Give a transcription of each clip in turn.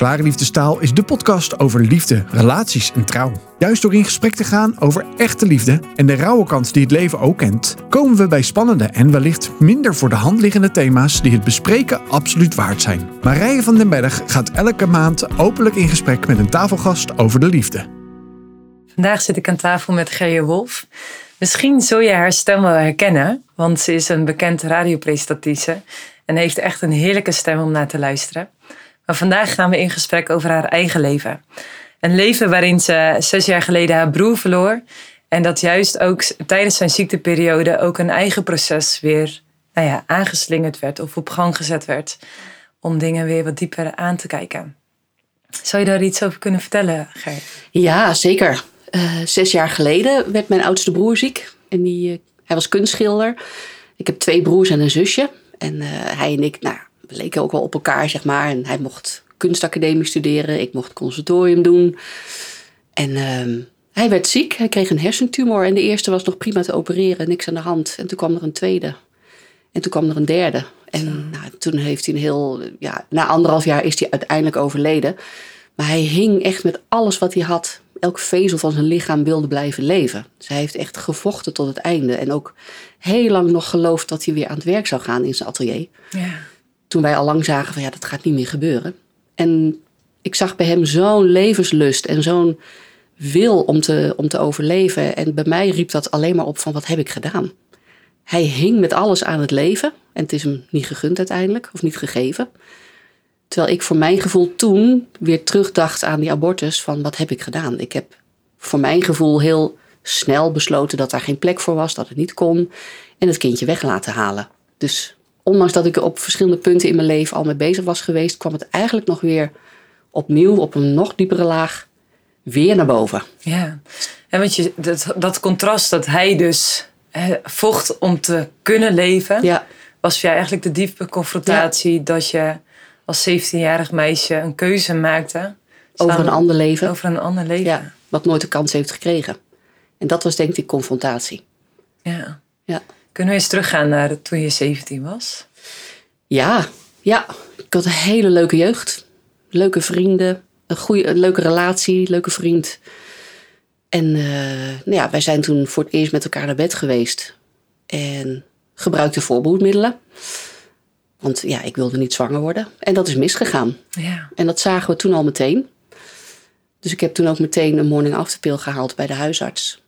Klare Liefdestaal is de podcast over liefde, relaties en trouw. Juist door in gesprek te gaan over echte liefde en de rauwe kant die het leven ook kent, komen we bij spannende en wellicht minder voor de hand liggende thema's die het bespreken absoluut waard zijn. Marije van den Berg gaat elke maand openlijk in gesprek met een tafelgast over de liefde. Vandaag zit ik aan tafel met Gerje Wolf. Misschien zul je haar stem wel herkennen, want ze is een bekend radiopresentatrice en heeft echt een heerlijke stem om naar te luisteren. Maar vandaag gaan we in gesprek over haar eigen leven. Een leven waarin ze zes jaar geleden haar broer verloor. En dat juist ook tijdens zijn ziekteperiode ook een eigen proces weer nou ja, aangeslingerd werd of op gang gezet werd. Om dingen weer wat dieper aan te kijken. Zou je daar iets over kunnen vertellen, Ger? Ja, zeker. Uh, zes jaar geleden werd mijn oudste broer ziek. En die, uh, hij was kunstschilder. Ik heb twee broers en een zusje. En uh, hij en ik, nou, we leken ook wel op elkaar, zeg maar. En hij mocht kunstacademie studeren, ik mocht conservatorium doen. En uh, hij werd ziek, hij kreeg een hersentumor. En de eerste was nog prima te opereren, niks aan de hand. En toen kwam er een tweede. En toen kwam er een derde. En nou, toen heeft hij een heel, ja, na anderhalf jaar is hij uiteindelijk overleden. Maar hij hing echt met alles wat hij had. Elk vezel van zijn lichaam wilde blijven leven. Dus hij heeft echt gevochten tot het einde. En ook heel lang nog geloofd dat hij weer aan het werk zou gaan in zijn atelier. Ja. Toen wij al lang zagen van ja, dat gaat niet meer gebeuren. En ik zag bij hem zo'n levenslust en zo'n wil om te, om te overleven. En bij mij riep dat alleen maar op van wat heb ik gedaan? Hij hing met alles aan het leven. En het is hem niet gegund uiteindelijk, of niet gegeven. Terwijl ik voor mijn gevoel toen weer terugdacht aan die abortus van wat heb ik gedaan? Ik heb voor mijn gevoel heel snel besloten dat daar geen plek voor was, dat het niet kon. En het kindje weg laten halen. Dus ondanks dat ik er op verschillende punten in mijn leven al mee bezig was geweest, kwam het eigenlijk nog weer opnieuw op een nog diepere laag weer naar boven. Ja, en want je, dat, dat contrast dat hij dus vocht om te kunnen leven, ja. was voor jou eigenlijk de diepe confrontatie dat je als 17-jarig meisje een keuze maakte. Over een ander leven. Over een ander leven. Ja, wat nooit de kans heeft gekregen. En dat was denk ik confrontatie. Ja. ja. Kunnen we eens teruggaan naar toen je 17 was? Ja, ja. Ik had een hele leuke jeugd. Leuke vrienden. Een, goede, een leuke relatie. Leuke vriend. En uh, nou ja, wij zijn toen voor het eerst met elkaar naar bed geweest. En gebruikte voorbehoedmiddelen. Want ja, ik wilde niet zwanger worden. En dat is misgegaan. Ja. En dat zagen we toen al meteen. Dus ik heb toen ook meteen een morning after pill gehaald bij de huisarts.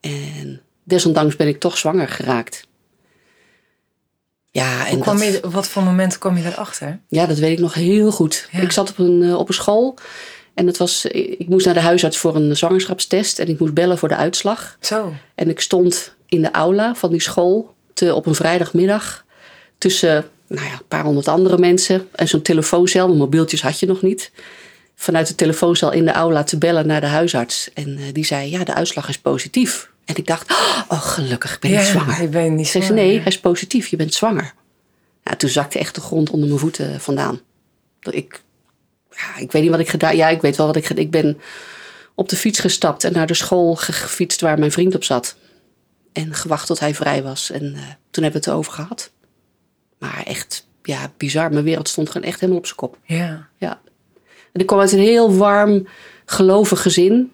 En desondanks ben ik toch zwanger geraakt. Ja, en je, wat voor moment kwam je erachter? Ja, dat weet ik nog heel goed. Ik zat op een, eh, op een school en het was, ik moest naar de huisarts voor een zwangerschapstest en ik moest bellen voor de uitslag. Zo. En ik stond in de aula van die school te, op een vrijdagmiddag tussen nou ja, een paar honderd andere mensen en zo'n telefooncel, mobieltjes had je nog niet. Vanuit de telefooncel in de aula te bellen naar de huisarts. En uh, die zei: Ja, de uitslag is positief. En ik dacht, oh gelukkig, ik ben niet zwanger. Ik ben niet zwanger. nee, hij is positief, je bent zwanger. Ja, toen zakte echt de grond onder mijn voeten vandaan. Ik, ja, ik weet niet wat ik gedaan Ja, ik weet wel wat ik gedaan Ik ben op de fiets gestapt en naar de school gefietst waar mijn vriend op zat. En gewacht tot hij vrij was. En uh, toen hebben we het over gehad. Maar echt, ja, bizar. Mijn wereld stond gewoon echt helemaal op zijn kop. Ja. ja. En ik kwam uit een heel warm, gelovig gezin.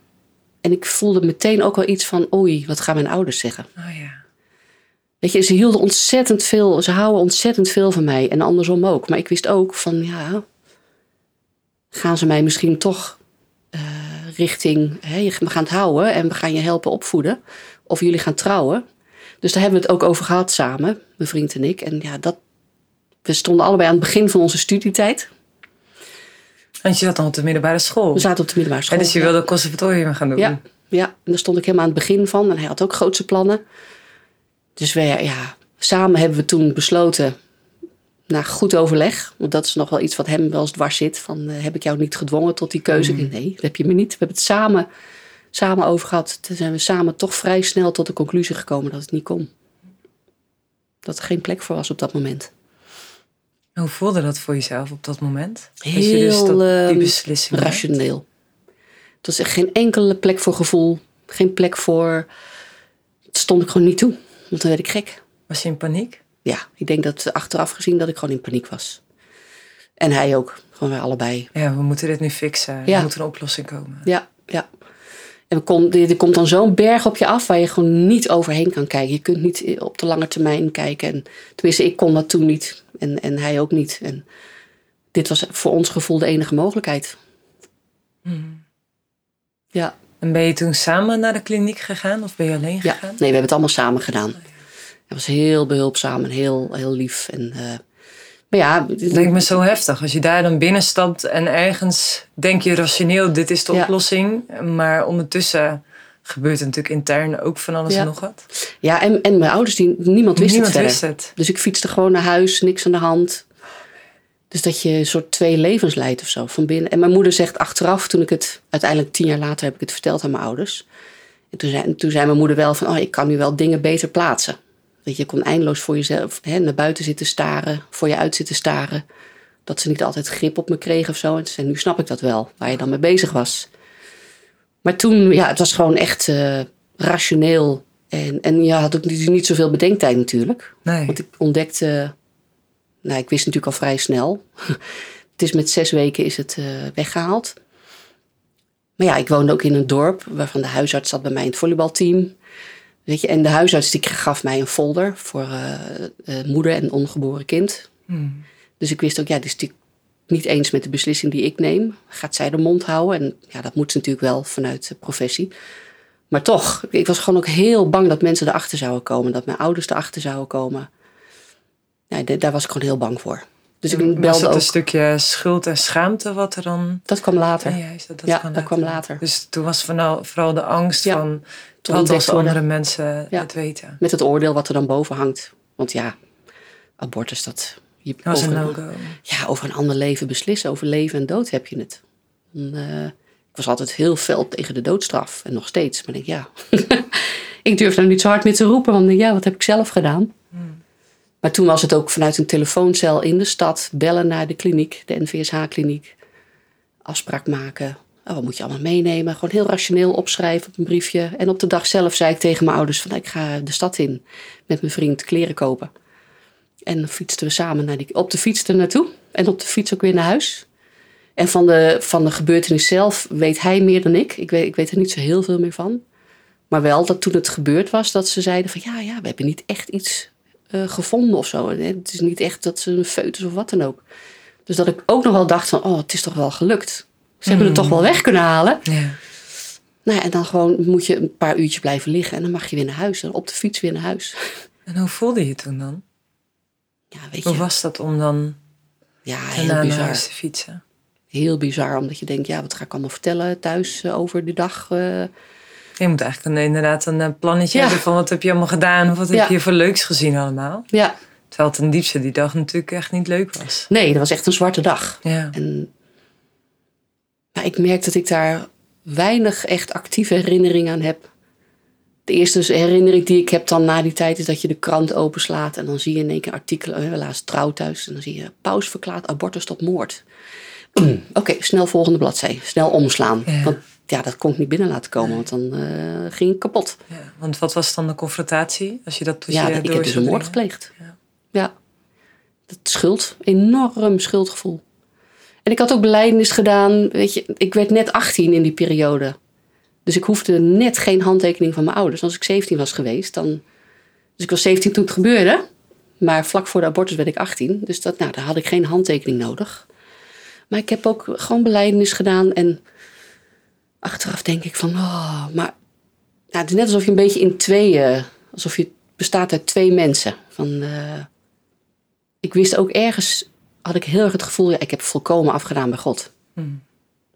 En ik voelde meteen ook wel iets van, oei, wat gaan mijn ouders zeggen? Oh ja. Weet je, ze hielden ontzettend veel, ze houden ontzettend veel van mij en andersom ook. Maar ik wist ook van, ja, gaan ze mij misschien toch uh, richting, hè, we gaan het houden en we gaan je helpen opvoeden. Of jullie gaan trouwen. Dus daar hebben we het ook over gehad samen, mijn vriend en ik. En ja, dat, we stonden allebei aan het begin van onze studietijd. Want je zat dan op de middelbare school? We zaten op de middelbare school. En dus je wilde conservatorium gaan doen? Ja, ja, en daar stond ik helemaal aan het begin van. En hij had ook grootse plannen. Dus we, ja, samen hebben we toen besloten, na goed overleg, want dat is nog wel iets wat hem wel eens dwars zit, van uh, heb ik jou niet gedwongen tot die keuze? Mm. Nee, dat heb je me niet. We hebben het samen, samen over gehad. Toen zijn we samen toch vrij snel tot de conclusie gekomen dat het niet kon. Dat er geen plek voor was op dat moment. Hoe voelde dat voor jezelf op dat moment? Heel je dus dat, die ehm, beslissing rationeel. Het was echt geen enkele plek voor gevoel. Geen plek voor... Het stond ik gewoon niet toe. Want dan werd ik gek. Was je in paniek? Ja, ik denk dat achteraf gezien dat ik gewoon in paniek was. En hij ook. Gewoon wij allebei. Ja, we moeten dit nu fixen. Ja. Er moet een oplossing komen. Ja, ja. En er komt, er komt dan zo'n berg op je af waar je gewoon niet overheen kan kijken. Je kunt niet op de lange termijn kijken. En, tenminste, ik kon dat toen niet. En, en hij ook niet. En dit was voor ons gevoel de enige mogelijkheid. Ja, En ben je toen samen naar de kliniek gegaan of ben je alleen ja. gegaan? Nee, we hebben het allemaal samen gedaan. Hij was heel behulpzaam en heel, heel lief. En, eh, maar ja, Het lijkt me zo heftig. Als je daar dan binnenstapt en ergens denk je rationeel, dit is de Ja. oplossing. Maar ondertussen gebeurt er natuurlijk intern ook van alles Ja. en nog wat. ja en, en mijn ouders, die, niemand wist Niemand het wist het. Dus ik fietste gewoon naar huis, niks aan de hand. Dus dat je een soort twee levens leidt of zo van binnen. En mijn moeder zegt achteraf, toen ik het uiteindelijk tien jaar later heb ik het verteld aan mijn ouders. En toen zei, toen zei mijn moeder wel van, oh, ik kan nu wel dingen beter plaatsen. Dat je kon eindeloos voor jezelf hè, naar buiten zitten staren, voor je uit zitten staren. Dat ze niet altijd grip op me kregen of zo. En zei, nu snap ik dat wel, waar je dan mee bezig was. Maar toen, ja, het was gewoon echt eh, rationeel. En, en je had ook niet, niet zoveel bedenktijd natuurlijk. Nee. Want ik ontdekte, nou, ik wist natuurlijk al vrij snel. het is met zes weken is het eh, weggehaald. Maar ja, ik woonde ook in een dorp waarvan de huisarts zat bij mij in het volleybalteam. Weet je, en de huisarts die gaf mij een folder voor eh, eh, moeder en ongeboren kind. Hmm. Dus ik wist ook, ja, die is natuurlijk niet eens met de beslissing die ik neem. Gaat zij de mond houden? En ja, dat moet ze natuurlijk wel vanuit de professie. Maar toch, ik was gewoon ook heel bang dat mensen erachter zouden komen. Dat mijn ouders erachter zouden komen. Ja, daar was ik gewoon heel bang voor. Dus ik Was belde het ook. een stukje schuld en schaamte wat er dan... Dat kwam later. Ja, juist, dat, dat Ja, kwam dat kwam later. Dus toen was vooral, vooral de angst Ja, van... Wat als andere mensen Ja. het weten? Met het oordeel wat er dan boven hangt. Want ja, abortus, dat... Je, Dat was een over, no-go. ja, over een ander leven beslissen. Over leven en dood heb je het. En, eh, ik was altijd heel fel tegen de doodstraf. En nog steeds. Maar ik denk, ja... ik durf daar niet zo hard mee te roepen. Want ja, wat heb ik zelf gedaan? Maar toen was het ook vanuit een telefooncel in de stad. Bellen naar de kliniek, de NVSH-kliniek. Afspraak maken. Oh, wat moet je allemaal meenemen? Gewoon heel rationeel opschrijven op een briefje. En op de dag zelf zei ik tegen mijn ouders... van ik ga de stad in met mijn vriend kleren kopen. En dan fietsten we samen naar die, op de fiets er naartoe. En op de fiets ook weer naar huis. En van de, van de gebeurtenis zelf weet hij meer dan ik. Ik weet, ik weet er niet zo heel veel meer van. Maar wel dat toen het gebeurd was, dat ze zeiden van... ja, ja, we hebben niet echt iets eh, gevonden of zo. Het is niet echt dat ze een foetus of wat dan ook. Dus dat ik ook nog wel dacht van, oh, het is toch wel gelukt. Ze hebben het toch wel weg kunnen halen. Ja. Nou ja, en dan gewoon moet je een paar uurtjes blijven liggen. En dan mag je weer naar huis. En op de fiets weer naar huis. En hoe voelde je toen dan? Ja, weet Hoe je. was dat om dan Ja, heel naar bizar. huis te fietsen? Heel bizar, omdat je denkt, ja, wat ga ik allemaal vertellen thuis eh, over die dag? eh. Je moet eigenlijk een, inderdaad een eh, plannetje Ja. hebben van wat heb je allemaal gedaan of wat heb je voor leuks gezien allemaal. Ja, Terwijl ten diepste die dag natuurlijk echt niet leuk was. nee, dat was echt een zwarte dag. Ja. En maar ik merk dat ik daar weinig echt actieve herinneringen aan heb. De eerste herinnering die ik heb dan na die tijd is dat je de krant openslaat en dan zie je in één keer artikelen, laatst trouw thuis, en dan zie je paus verklaart abortus tot moord. Oké, snel volgende bladzij, snel omslaan. Ja. Want ja, dat kon ik niet binnen laten komen, want dan eh, ging ik kapot. ja. Want wat was dan de confrontatie? Als je dat tot Ja, je ik door heb dus een moord gepleegd. Ja. Ja. Dat schuld. Enorm schuldgevoel. En ik had ook belijdenis gedaan. Weet je, ik werd net 18 in die periode. Dus ik hoefde net geen handtekening van mijn ouders. Als ik 17 was geweest, dan... Dus ik was 17 toen het gebeurde. Maar vlak voor de abortus werd ik 18. Dus dat, nou, daar had ik geen handtekening nodig. Maar ik heb ook gewoon belijdenis gedaan. En achteraf denk ik van... Oh, maar nou, het is net alsof je een beetje in tweeën... Alsof je bestaat uit twee mensen. Van, eh, ik wist ook ergens, had ik heel erg het gevoel, ja, ik heb volkomen afgedaan bij God. Hmm.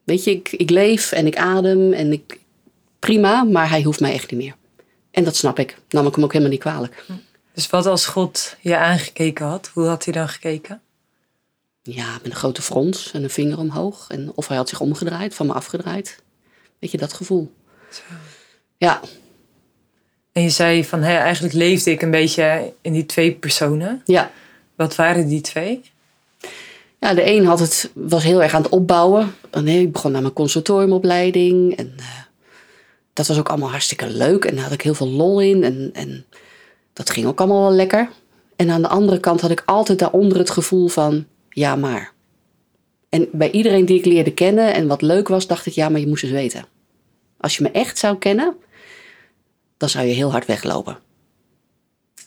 Weet je, ik, ik leef en ik adem en ik, prima, maar hij hoeft mij echt niet meer. En dat snap ik. Nam ik hem ook helemaal niet kwalijk. Dus wat als God je aangekeken had? Hoe had hij dan gekeken? Ja, met een grote frons en een vinger omhoog. En of hij had zich omgedraaid, van me afgedraaid. Weet je, dat gevoel. Ja, En je zei van hé, eigenlijk leefde ik een beetje in die twee personen. ja. Wat waren die twee? Ja, de een had het, was heel erg aan het opbouwen. En nee, ik begon aan mijn conservatoriumopleiding. En eh, dat was ook allemaal hartstikke leuk. En daar had ik heel veel lol in. En, en dat ging ook allemaal wel lekker. En aan de andere kant had ik altijd daaronder het gevoel van... Ja, maar. En bij iedereen die ik leerde kennen en wat leuk was, dacht ik, ja, maar je moest eens weten. Als je me echt zou kennen, dan zou je heel hard weglopen.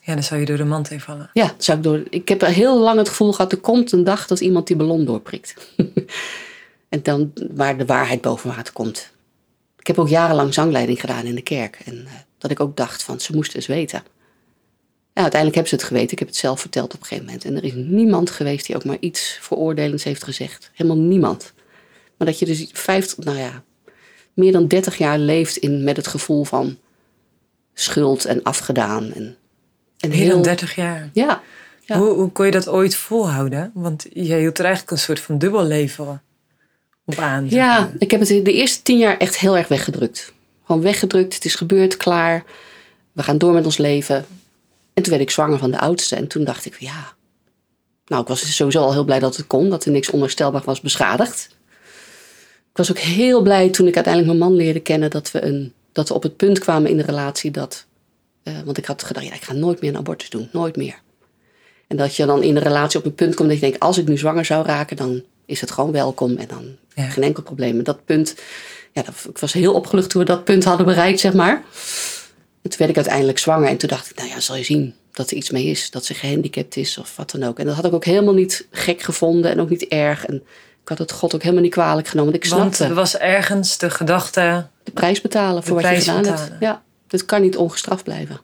Ja, dan zou je door de mand heen vallen. Ja, zou ik, door, ik heb heel lang het gevoel gehad, er komt een dag dat iemand die ballon doorprikt. en dan waar de waarheid boven water komt. Ik heb ook jarenlang zangleiding gedaan in de kerk. En uh, dat ik ook dacht van, ze moesten eens weten. Ja, uiteindelijk hebben ze het geweten. Ik heb het zelf verteld op een gegeven moment. En er is niemand geweest die ook maar iets veroordelends heeft gezegd. Helemaal niemand. Maar dat je dus 50, nou ja, meer dan 30 jaar leeft in, met het gevoel van schuld en afgedaan. En, en meer heel, dan 30 jaar? Ja. ja. Hoe, hoe kon je dat ooit volhouden? Want je hield er eigenlijk een soort van dubbel leven op aan. Ja, ik heb het de eerste tien jaar echt heel erg weggedrukt. Gewoon weggedrukt. Het is gebeurd, klaar. We gaan door met ons leven. En toen werd ik zwanger van de oudste. En toen dacht ik, ja. Nou, ik was sowieso al heel blij dat het kon. Dat er niks onherstelbaar was beschadigd. Ik was ook heel blij toen ik uiteindelijk mijn man leerde kennen. Dat we, een, dat we op het punt kwamen in de relatie dat. Uh, want ik had gedacht, ja, ik ga nooit meer een abortus doen. Nooit meer. En dat je dan in de relatie op een punt komt dat je denkt, als ik nu zwanger zou raken, dan is het gewoon welkom en dan ja. geen enkel probleem. En dat punt, ja, dat, ik was heel opgelucht toen we dat punt hadden bereikt, zeg maar. En toen werd ik uiteindelijk zwanger en toen dacht ik, nou ja, zal je zien dat er iets mee is, dat ze gehandicapt is of wat dan ook. En dat had ik ook helemaal niet gek gevonden en ook niet erg. En ik had het God ook helemaal niet kwalijk genomen. Want ik snapte. Want er was ergens de gedachte. De prijs betalen voor wat je gedaan betalen. hebt. Ja, dat kan niet ongestraft blijven.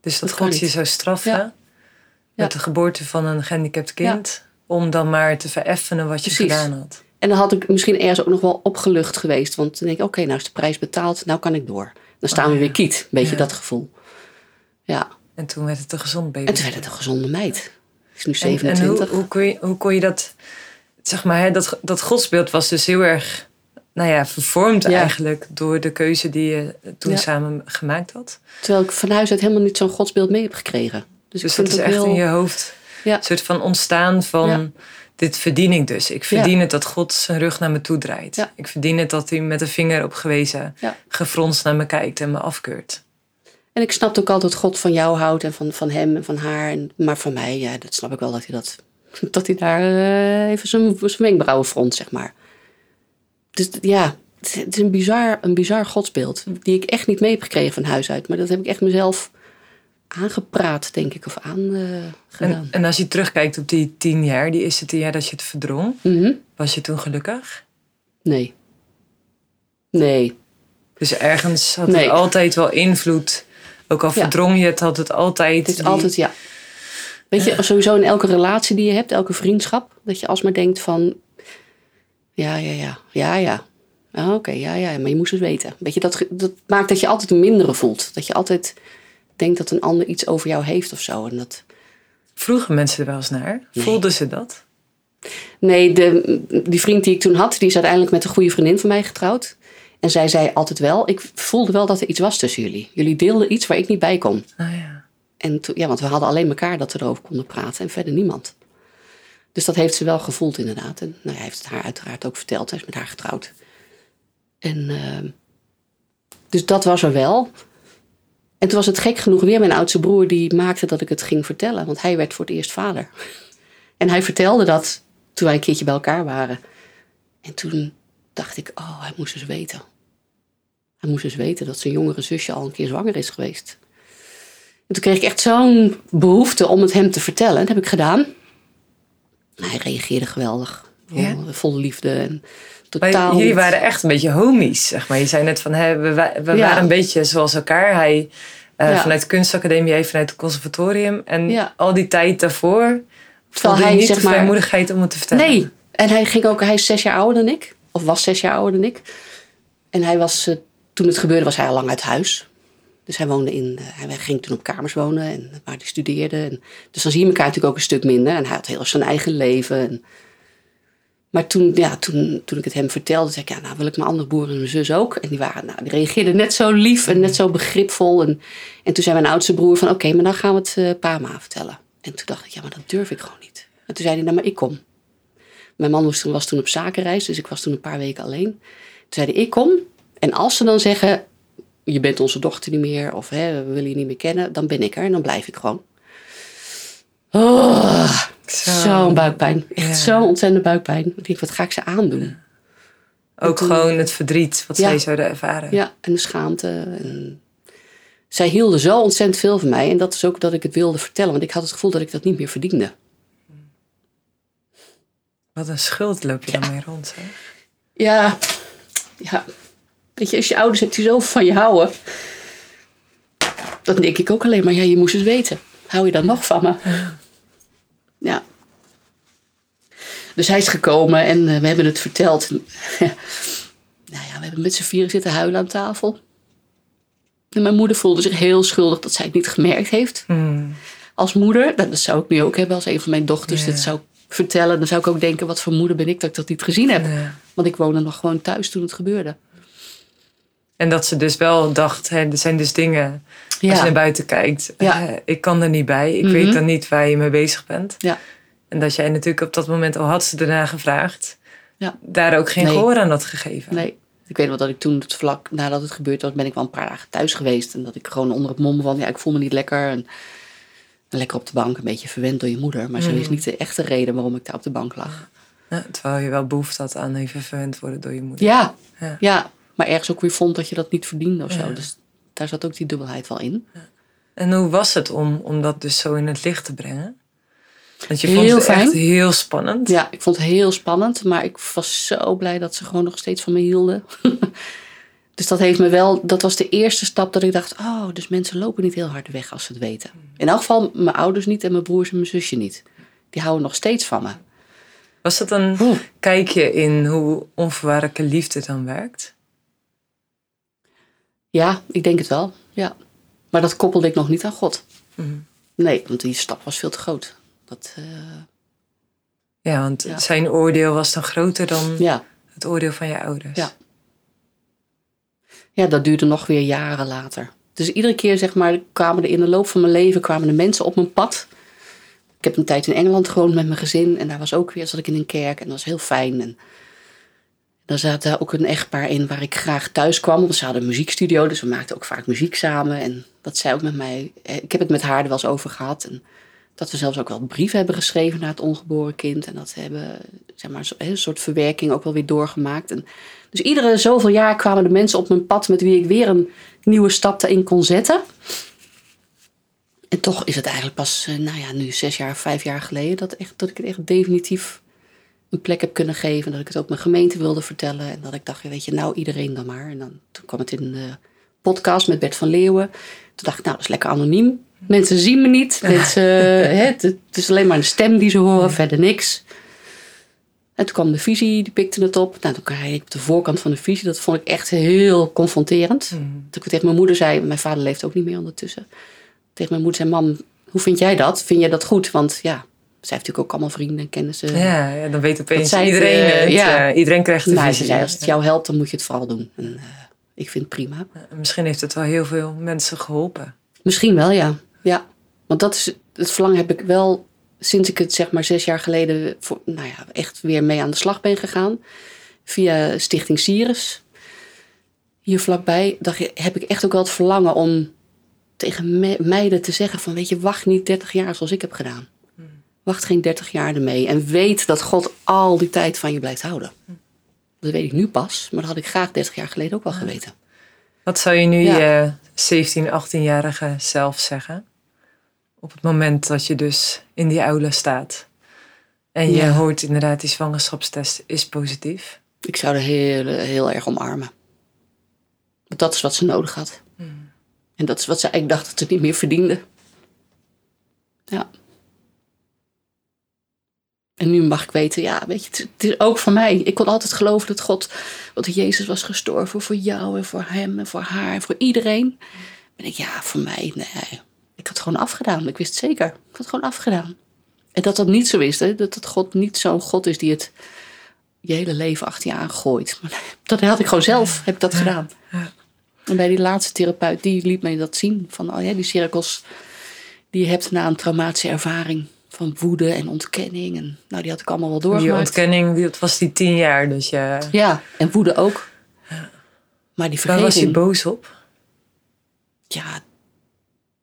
Dus dat, dat God je zou straffen ja. met de geboorte van een gehandicapt kind. Om dan maar te vereffenen wat je gedaan had. En dan had ik misschien ergens ook nog wel opgelucht geweest. Want dan denk ik, oké, nou is de prijs betaald, nou kan ik door. Dan staan we oh, weer kiet. Een beetje dat gevoel. Ja. En toen werd het een gezond baby. En toen werd het een gezonde meid. Is nu 27. En, hoe, hoe, kon je, hoe kon je dat, zeg maar, hè, dat, dat godsbeeld was dus heel erg, nou ja, vervormd eigenlijk door de keuze die je toen samen gemaakt had. Terwijl ik van huis uit helemaal niet zo'n godsbeeld mee heb gekregen. Dus, dus dat is echt heel... in je hoofd een soort van ontstaan van dit verdien ik dus. Ik verdien het dat God zijn rug naar me toe draait. Ik verdien het dat hij met de vinger op gewezen, gefronst naar me kijkt en me afkeurt. En ik snap ook altijd dat God van jou houdt en van, van hem en van haar. En, maar van mij, ja, dat snap ik wel dat hij, dat, dat hij daar uh, even zijn, zijn wenkbrauwen front, zeg maar. Dus ja, het is een bizar, een bizar godsbeeld. Die ik echt niet mee heb gekregen van huis uit. Maar dat heb ik echt mezelf aangepraat, denk ik, of aan uh, gedaan. En, en, als je terugkijkt op die tien jaar, die eerste tien jaar dat je het verdrong, mhm. was je toen gelukkig? Nee. Nee. Dus ergens had het altijd wel invloed. Ook al verdrong je het, had het altijd. Het is altijd, ja. Weet je, sowieso in elke relatie die je hebt, elke vriendschap, dat je alsmaar denkt van. Ja, ja, ja, ja, ja. Ah, Oké, ja, ja, maar je moest het weten. Weet je, dat, dat maakt dat je altijd een mindere voelt. Dat je altijd denkt dat een ander iets over jou heeft of zo. En dat... Vroegen mensen er wel eens naar? Voelden ze dat? Nee, de, die vriend die ik toen had, die is uiteindelijk met een goede vriendin van mij getrouwd. En zij zei altijd wel, ik voelde wel dat er iets was tussen jullie. Jullie deelden iets waar ik niet bij kon. Ah, ja. En ja, want we hadden alleen elkaar dat we erover konden praten en verder niemand. Dus dat heeft ze wel gevoeld inderdaad. En nou, hij heeft het haar uiteraard ook verteld. Hij is met haar getrouwd. En uh, dus dat was er wel. En toen was het gek genoeg weer mijn oudste broer die maakte dat ik het ging vertellen. Want hij werd voor het eerst vader. En hij vertelde dat toen wij een keertje bij elkaar waren. En toen dacht ik, oh, hij moest eens weten. Hij moest eens weten dat zijn jongere zusje al een keer zwanger is geweest. En toen kreeg ik echt zo'n behoefte om het hem te vertellen. Dat heb ik gedaan. Hij reageerde geweldig. Ja? Vol liefde. En totaal jullie waren echt een beetje homies, zeg maar. Je zei net van, hè, we, we waren een beetje zoals elkaar. Hij uh, vanuit de kunstacademie, jij vanuit het conservatorium. En al die tijd daarvoor voelde hij niet zeg de vrijmoedigheid om het te vertellen. Nee, en hij, ging ook, hij is zes jaar ouder dan ik. Of was zes jaar ouder dan ik. En hij was, uh, toen het gebeurde was hij al lang uit huis. Dus hij woonde in, uh, hij ging toen op kamers wonen en waar hij studeerde. En, dus dan zie je elkaar natuurlijk ook een stuk minder. En hij had heel erg zijn eigen leven. En, maar toen, ja, toen, toen ik het hem vertelde, zei ik, ja, nou wil ik mijn andere broer en mijn zus ook. En die, waren, nou, die reageerden net zo lief en net zo begripvol. En, en toen zei mijn oudste broer van, oké, maar dan gaan we het uh, pa vertellen. En toen dacht ik, ja, maar dat durf ik gewoon niet. En toen zei hij, nou, maar ik kom. Mijn man was toen, was toen op zakenreis, dus ik was toen een paar weken alleen. Toen zei hij, ik kom. En als ze dan zeggen, je bent onze dochter niet meer, of hè, we willen je niet meer kennen, dan ben ik er en dan blijf ik gewoon. Oh, Zo. Zo'n buikpijn. Echt Ja. zo'n ontzettende buikpijn. Ik denk, wat ga ik ze aandoen? Ook toen- gewoon het verdriet wat zij zouden ervaren. Ja, en de schaamte. En zij hielden zo ontzettend veel van mij. En dat is ook dat ik het wilde vertellen. Want ik had het gevoel dat ik dat niet meer verdiende. Wat een schuld loop je dan mee rond. Hè? Ja, ja. Weet je, als je ouders hebt die zoveel van je houden. Dan denk ik ook alleen maar, ja, je moest het weten. Hou je dan nog van me? Ja. Dus hij is gekomen en eh, we hebben het verteld. nou ja, we hebben met z'n vieren zitten huilen aan tafel. En mijn moeder voelde zich heel schuldig dat zij het niet gemerkt heeft. Hmm. Als moeder, dat zou ik nu ook hebben als een van mijn dochters Ja. dit zou vertellen. Dan zou ik ook denken, wat voor moeder ben ik dat ik dat niet gezien heb. Ja. Want ik woonde nog gewoon thuis toen het gebeurde. En dat ze dus wel dacht, hè, er zijn dus dingen, als je naar buiten kijkt, Ja. eh, ik kan er niet bij. Ik Mhm. weet dan niet waar je mee bezig bent. Ja. En dat jij natuurlijk op dat moment, al had ze erna gevraagd, Ja. daar ook geen Nee. gehoor aan had gegeven. Nee. Ik weet wel dat ik toen, het vlak nadat het gebeurd was, ben ik wel een paar dagen thuis geweest. En dat ik gewoon onder het mom van, ja, ik voel me niet lekker. En, en lekker op de bank, een beetje verwend door je moeder. Maar ze Mm. wist niet de echte reden waarom ik daar op de bank lag. Ja, terwijl je wel behoefte had aan even verwend worden door je moeder. Ja, Ja. ja. Maar ergens ook weer vond dat je dat niet verdiende of zo. Ja. Dus daar zat ook die dubbelheid wel in. En hoe was het om, om dat dus zo in het licht te brengen? Want je Heel vond het echt heel spannend. Ja, ik vond het heel spannend. Maar ik was zo blij dat ze gewoon nog steeds van me hielden. dus dat heeft me wel, dat was de eerste stap dat ik dacht, oh, dus mensen lopen niet heel hard weg als ze het weten. In elk geval mijn ouders niet en mijn broers en mijn zusje niet. Die houden nog steeds van me. Was dat een Oeh. kijkje in hoe onvoorwaardelijke liefde dan werkt? Ja, ik denk het wel. Ja. Maar dat koppelde ik nog niet aan God. Mhm. Nee, want die stap was veel te groot. Dat, eh, Ja, want Ja. zijn oordeel was dan groter dan ja. het oordeel van je ouders. Ja. ja, dat duurde nog weer jaren later. Dus iedere keer, zeg maar, kwamen er in de loop van mijn leven kwamen er mensen op mijn pad. Ik heb een tijd in Engeland gewoond met mijn gezin. En daar was ook weer, zat ik in een kerk. En dat was heel fijn. En daar zat daar ook een echtpaar in waar ik graag thuis kwam. Want ze hadden een muziekstudio, dus we maakten ook vaak muziek samen. En dat zij ook met mij... eh, Ik heb het met haar er wel eens over gehad. En dat we zelfs ook wel brieven hebben geschreven naar het ongeboren kind. En dat hebben, zeg maar, een soort verwerking ook wel weer doorgemaakt. En dus iedere zoveel jaar kwamen de mensen op mijn pad met wie ik weer een nieuwe stap daarin kon zetten. En toch is het eigenlijk pas, eh, nou ja, nu zes jaar, vijf jaar geleden, dat, echt, dat ik het echt definitief een plek heb kunnen geven. Dat ik het ook mijn gemeente wilde vertellen. En dat ik dacht, weet je, nou iedereen dan maar. En dan toen kwam het in de podcast met Bert van Leeuwen. Toen dacht ik, nou, dat is lekker anoniem. Mensen zien me niet. Mensen, hè, het, het is alleen maar een stem die ze horen, verder niks. En toen kwam de visie, die pikte het op. Nou, toen kreeg ik op de voorkant van de visie. Dat vond ik echt heel confronterend. Mhm. Toen ik tegen mijn moeder zei, mijn vader leeft ook niet meer ondertussen. Tegen mijn moeder zei, mam, hoe vind jij dat? Vind jij dat goed? Want ja, zij heeft natuurlijk ook allemaal vrienden en kennissen. Ja, ja, dan weet opeens het, iedereen eh, het. ja. eh, iedereen krijgt een nou, ze visie. zei, als het jou helpt, dan moet je het vooral doen. En, eh, ik vind het prima. Misschien heeft het wel heel veel mensen geholpen. Misschien wel, ja. ja. Want dat is, het verlangen heb ik wel sinds ik het zeg maar zes jaar geleden voor, nou ja, echt weer mee aan de slag ben gegaan. Via Stichting Sirius. Hier vlakbij dacht, heb ik echt ook wel het verlangen om tegen me- meiden te zeggen van weet je, wacht niet 30 jaar zoals ik heb gedaan. Wacht geen 30 jaar ermee. En weet dat God al die tijd van je blijft houden. Dat weet ik nu pas, maar dat had ik graag 30 jaar geleden ook wel geweten. Wat zou je nu Ja. je 17, 18-jarige zelf zeggen? Op het moment dat je dus in die aula staat. En je Ja. hoort inderdaad die zwangerschapstest is positief. Ik zou er heel, heel erg omarmen. Want dat is wat ze nodig had. En dat is wat ze eigenlijk dacht dat ze niet meer verdiende. Ja. En nu mag ik weten, ja, weet je, het, het is ook voor mij. Ik kon altijd geloven dat God, dat Jezus was gestorven voor jou en voor hem en voor haar en voor iedereen. Ben ik, ja, voor mij, nee. Ik had het gewoon afgedaan. Ik wist het zeker. Ik had het gewoon afgedaan. En dat dat niet zo is, hè? dat dat God niet zo'n God is die het je hele leven achter je aangooit. Maar dat had ik gewoon zelf, heb ik dat gedaan. ja. En bij die laatste therapeut, die liet mij dat zien. Van, oh ja, die cirkels die je hebt na een traumatische ervaring. Van woede en ontkenning. En, nou, die had ik allemaal wel Die doorgemaakt. ontkenning, die- dat was die tien jaar. Dus je, Ja, en woede ook. Maar die waar was je vergeving, boos op? ja,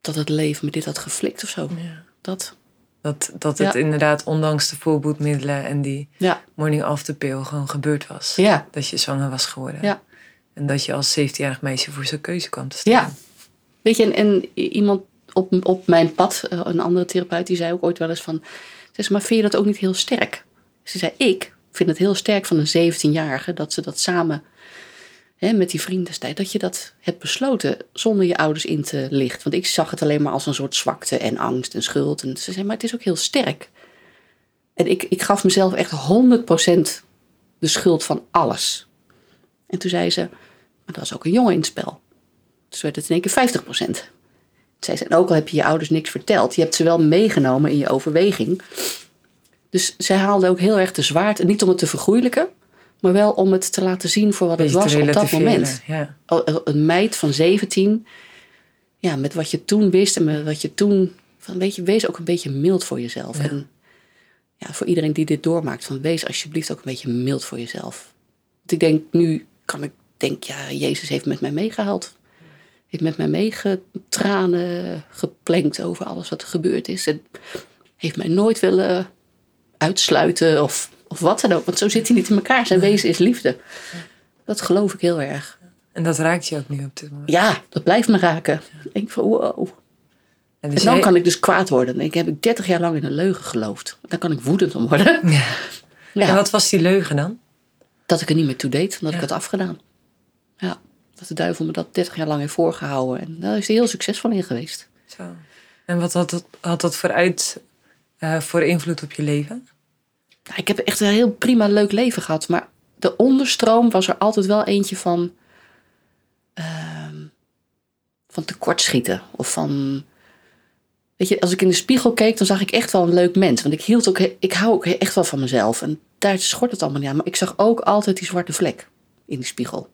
dat het leven me dit had geflikt of zo. Ja. Dat. Dat, dat het Ja. inderdaad ondanks de voorboedmiddelen en die Ja, morning after pill gewoon gebeurd was. ja, Dat je zwanger was geworden. Ja. En dat je als 17-jarig meisje voor zo'n keuze kwam te staan. ja. Weet je, en, en iemand op, op mijn pad, eh, een andere therapeut, die zei ook ooit wel eens van... Zei ze, maar vind je dat ook niet heel sterk? Ze zei, ik vind het heel sterk van een 17-jarige dat ze dat samen hè, met die vriend destijds, dat je dat hebt besloten zonder je ouders in te lichten. Want ik zag het alleen maar als een soort zwakte en angst en schuld. En ze zei, maar het is ook heel sterk. En ik, ik gaf mezelf echt 100% de schuld van alles. En toen zei ze, maar er was ook een jongen in spel. Dus werd het in één keer 50%. Zei ze, en ook al heb je je ouders niks verteld, je hebt ze wel meegenomen in je overweging. Dus zij haalde ook heel erg de zwaard, en niet om het te vergoeilijken, maar wel om het te laten zien voor wat het was op dat moment. Ja. Een meid van 17, ja, met wat je toen wist en met wat je toen, van weet je, wees ook een beetje mild voor jezelf. Ja. En ja, voor iedereen die dit doormaakt, van wees alsjeblieft ook een beetje mild voor jezelf. Want ik denk, nu kan ik denk, ja, Jezus heeft met mij meegehaald. Heeft met mij meegetranen, geplenkt over alles wat er gebeurd is. En heeft mij nooit willen uitsluiten of, of wat dan ook. Want zo zit hij niet in elkaar. Zijn wezen is liefde. Dat geloof ik heel erg. En dat raakt je ook nu op dit moment. Ja, dat blijft me raken. Ik denk van wow. En, En dus dan jij- kan ik dus kwaad worden. Ik, heb ik 30 jaar lang in een leugen geloofd. Dan kan ik woedend om worden. Ja. Ja, En wat was die leugen dan? dat ik er niet meer toe deed. Dat Ja. ik het afgedaan. Ja, dat de duivel me dat 30 jaar lang heeft voorgehouden. En daar is hij heel succesvol in geweest. Zo. En wat had dat, had dat voor, uit, eh, voor invloed op je leven? Ja, ik heb echt een heel prima leuk leven gehad. Maar de onderstroom was er altijd wel eentje van... ehm, van tekortschieten. Of van... Weet je, als ik in de spiegel keek, dan zag ik echt wel een leuk mens. Want ik, hield ook, ik hou ook echt wel van mezelf. En daar schort het allemaal niet aan. Maar ik zag ook altijd die zwarte vlek in die spiegel.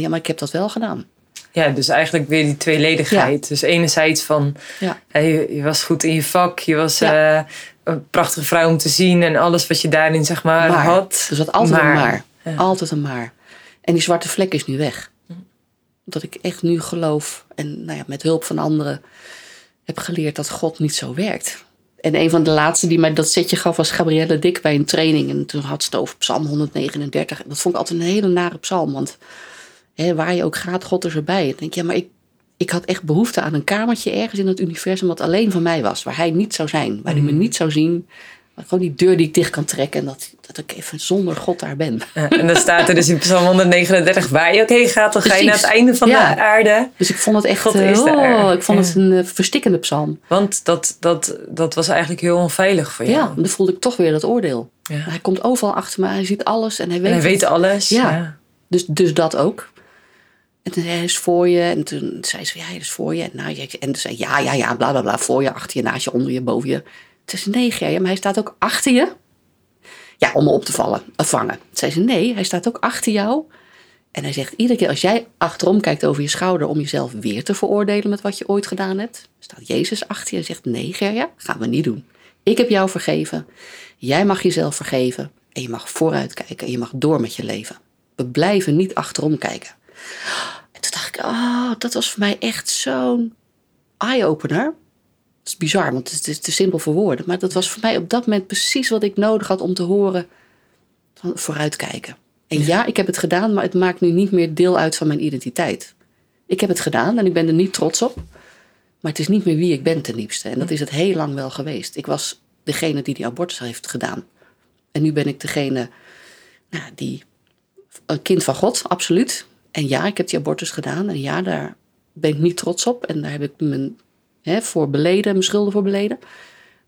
Ja, maar ik heb dat wel gedaan. Ja, dus eigenlijk weer die tweeledigheid. Dus enerzijds van, Ja. je, je was goed in je vak, je was Ja. eh, een prachtige vrouw om te zien en alles wat je daarin zeg maar, Maar. had. Dus dat altijd een maar. Altijd een maar. En die zwarte vlek is nu weg. Dat ik echt nu geloof en nou ja, met hulp van anderen heb geleerd dat God niet zo werkt. En een van de laatste die mij dat setje gaf was Gabrielle Dik bij een training. En toen had ze het over Psalm 139. En dat vond ik altijd een hele nare psalm. Want hè, waar je ook gaat, God is erbij. Denk, ja, maar ik, ik had echt behoefte aan een kamertje ergens in het universum wat alleen van mij was. Waar hij niet zou zijn. Waar hij me niet zou zien. Gewoon die deur die ik dicht kan trekken. En dat, dat ik even zonder God daar ben. Ja, en dan staat er dus in Psalm 139, waar je ook heen gaat, dan ga je naar het einde van Ja. de aarde. Dus ik vond het echt, God is daar. oh, ik vond Ja. het een eh, verstikkende psalm. Want dat, dat, dat was eigenlijk heel onveilig voor Ja, jou. dan voelde ik toch weer dat oordeel. Ja. Hij komt overal achter me, hij ziet alles en hij weet, En hij weet alles. Ja. Ja. Dus, dus dat ook. En toen zei hij, is voor je. En toen zei ze, ja, hij is voor je. En, nou, en toen zei ja, ja, ja, bla, bla, bla. Voor je, achter je, naast je, onder je, boven je. Zei ze, nee, Gerja, maar hij staat ook achter je. Ja, om me op te vallen, vangen. Toen zei ze, nee, hij staat ook achter jou. En hij zegt, iedere keer als jij achterom kijkt over je schouder... om jezelf weer te veroordelen met wat je ooit gedaan hebt... staat Jezus achter je en zegt, nee, Gerja, gaan we niet doen. Ik heb jou vergeven. Jij mag jezelf vergeven. En je mag vooruit kijken en je mag door met je leven. We blijven niet achterom kijken. En toen dacht ik, oh, dat was voor mij echt zo'n eye-opener. Dat is bizar, want het is te simpel voor woorden. Maar dat was voor mij op dat moment precies wat ik nodig had om te horen van vooruitkijken. En ja, ik heb het gedaan, maar het maakt nu niet meer deel uit van mijn identiteit. Ik heb het gedaan en ik ben er niet trots op. Maar het is niet meer wie ik ben ten diepste. En dat is het heel lang wel geweest. Ik was degene die die abortus heeft gedaan. En nu ben ik degene nou, die een kind van God, absoluut. En ja, ik heb die abortus gedaan. En ja, daar ben ik niet trots op. En daar heb ik mijn hè, voor beleden, mijn schulden voor beleden.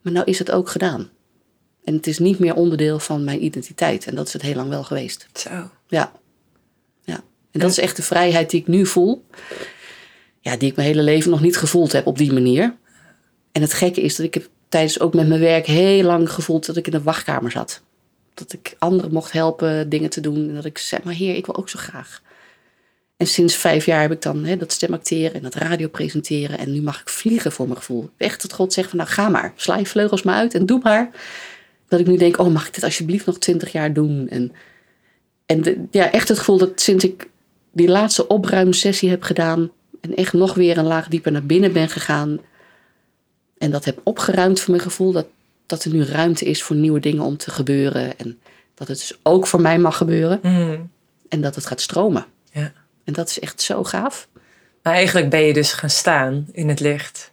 Maar nou is het ook gedaan. En het is niet meer onderdeel van mijn identiteit. En dat is het heel lang wel geweest. Zo. Ja. ja. En dat is echt de vrijheid die ik nu voel. Ja, die ik mijn hele leven nog niet gevoeld heb op die manier. En het gekke is dat ik heb tijdens ook met mijn werk heel lang gevoeld dat ik in een wachtkamer zat. Dat ik anderen mocht helpen dingen te doen. En dat ik zei, maar heer, ik wil ook zo graag. En sinds vijf jaar heb ik dan hè, dat stemacteren en dat radio presenteren. En nu mag ik vliegen voor mijn gevoel. Echt dat God zegt van nou ga maar. Sla je vleugels maar uit en doe maar. Dat ik nu denk, oh mag ik dit alsjeblieft nog twintig jaar doen? En, en de- ja, echt het gevoel dat sinds ik die laatste opruimsessie heb gedaan. En echt nog weer een laag dieper naar binnen ben gegaan. En dat heb opgeruimd voor mijn gevoel. Dat, dat er nu ruimte is voor nieuwe dingen om te gebeuren. En dat het dus ook voor mij mag gebeuren. Mm. En dat het gaat stromen. Ja. En dat is echt zo gaaf. Maar eigenlijk ben je dus gaan staan in het licht.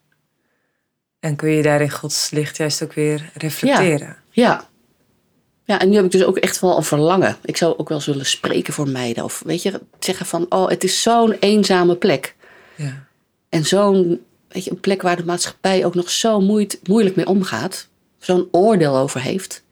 En kun je daar in Gods licht juist ook weer reflecteren. Ja. Ja, en nu heb ik dus ook echt wel een verlangen. Ik zou ook wel willen spreken voor meiden. Of weet je, zeggen van, oh, het is zo'n eenzame plek. Ja. En zo'n, weet je, een plek waar de maatschappij ook nog zo moeit, moeilijk mee omgaat. Zo'n oordeel over heeft.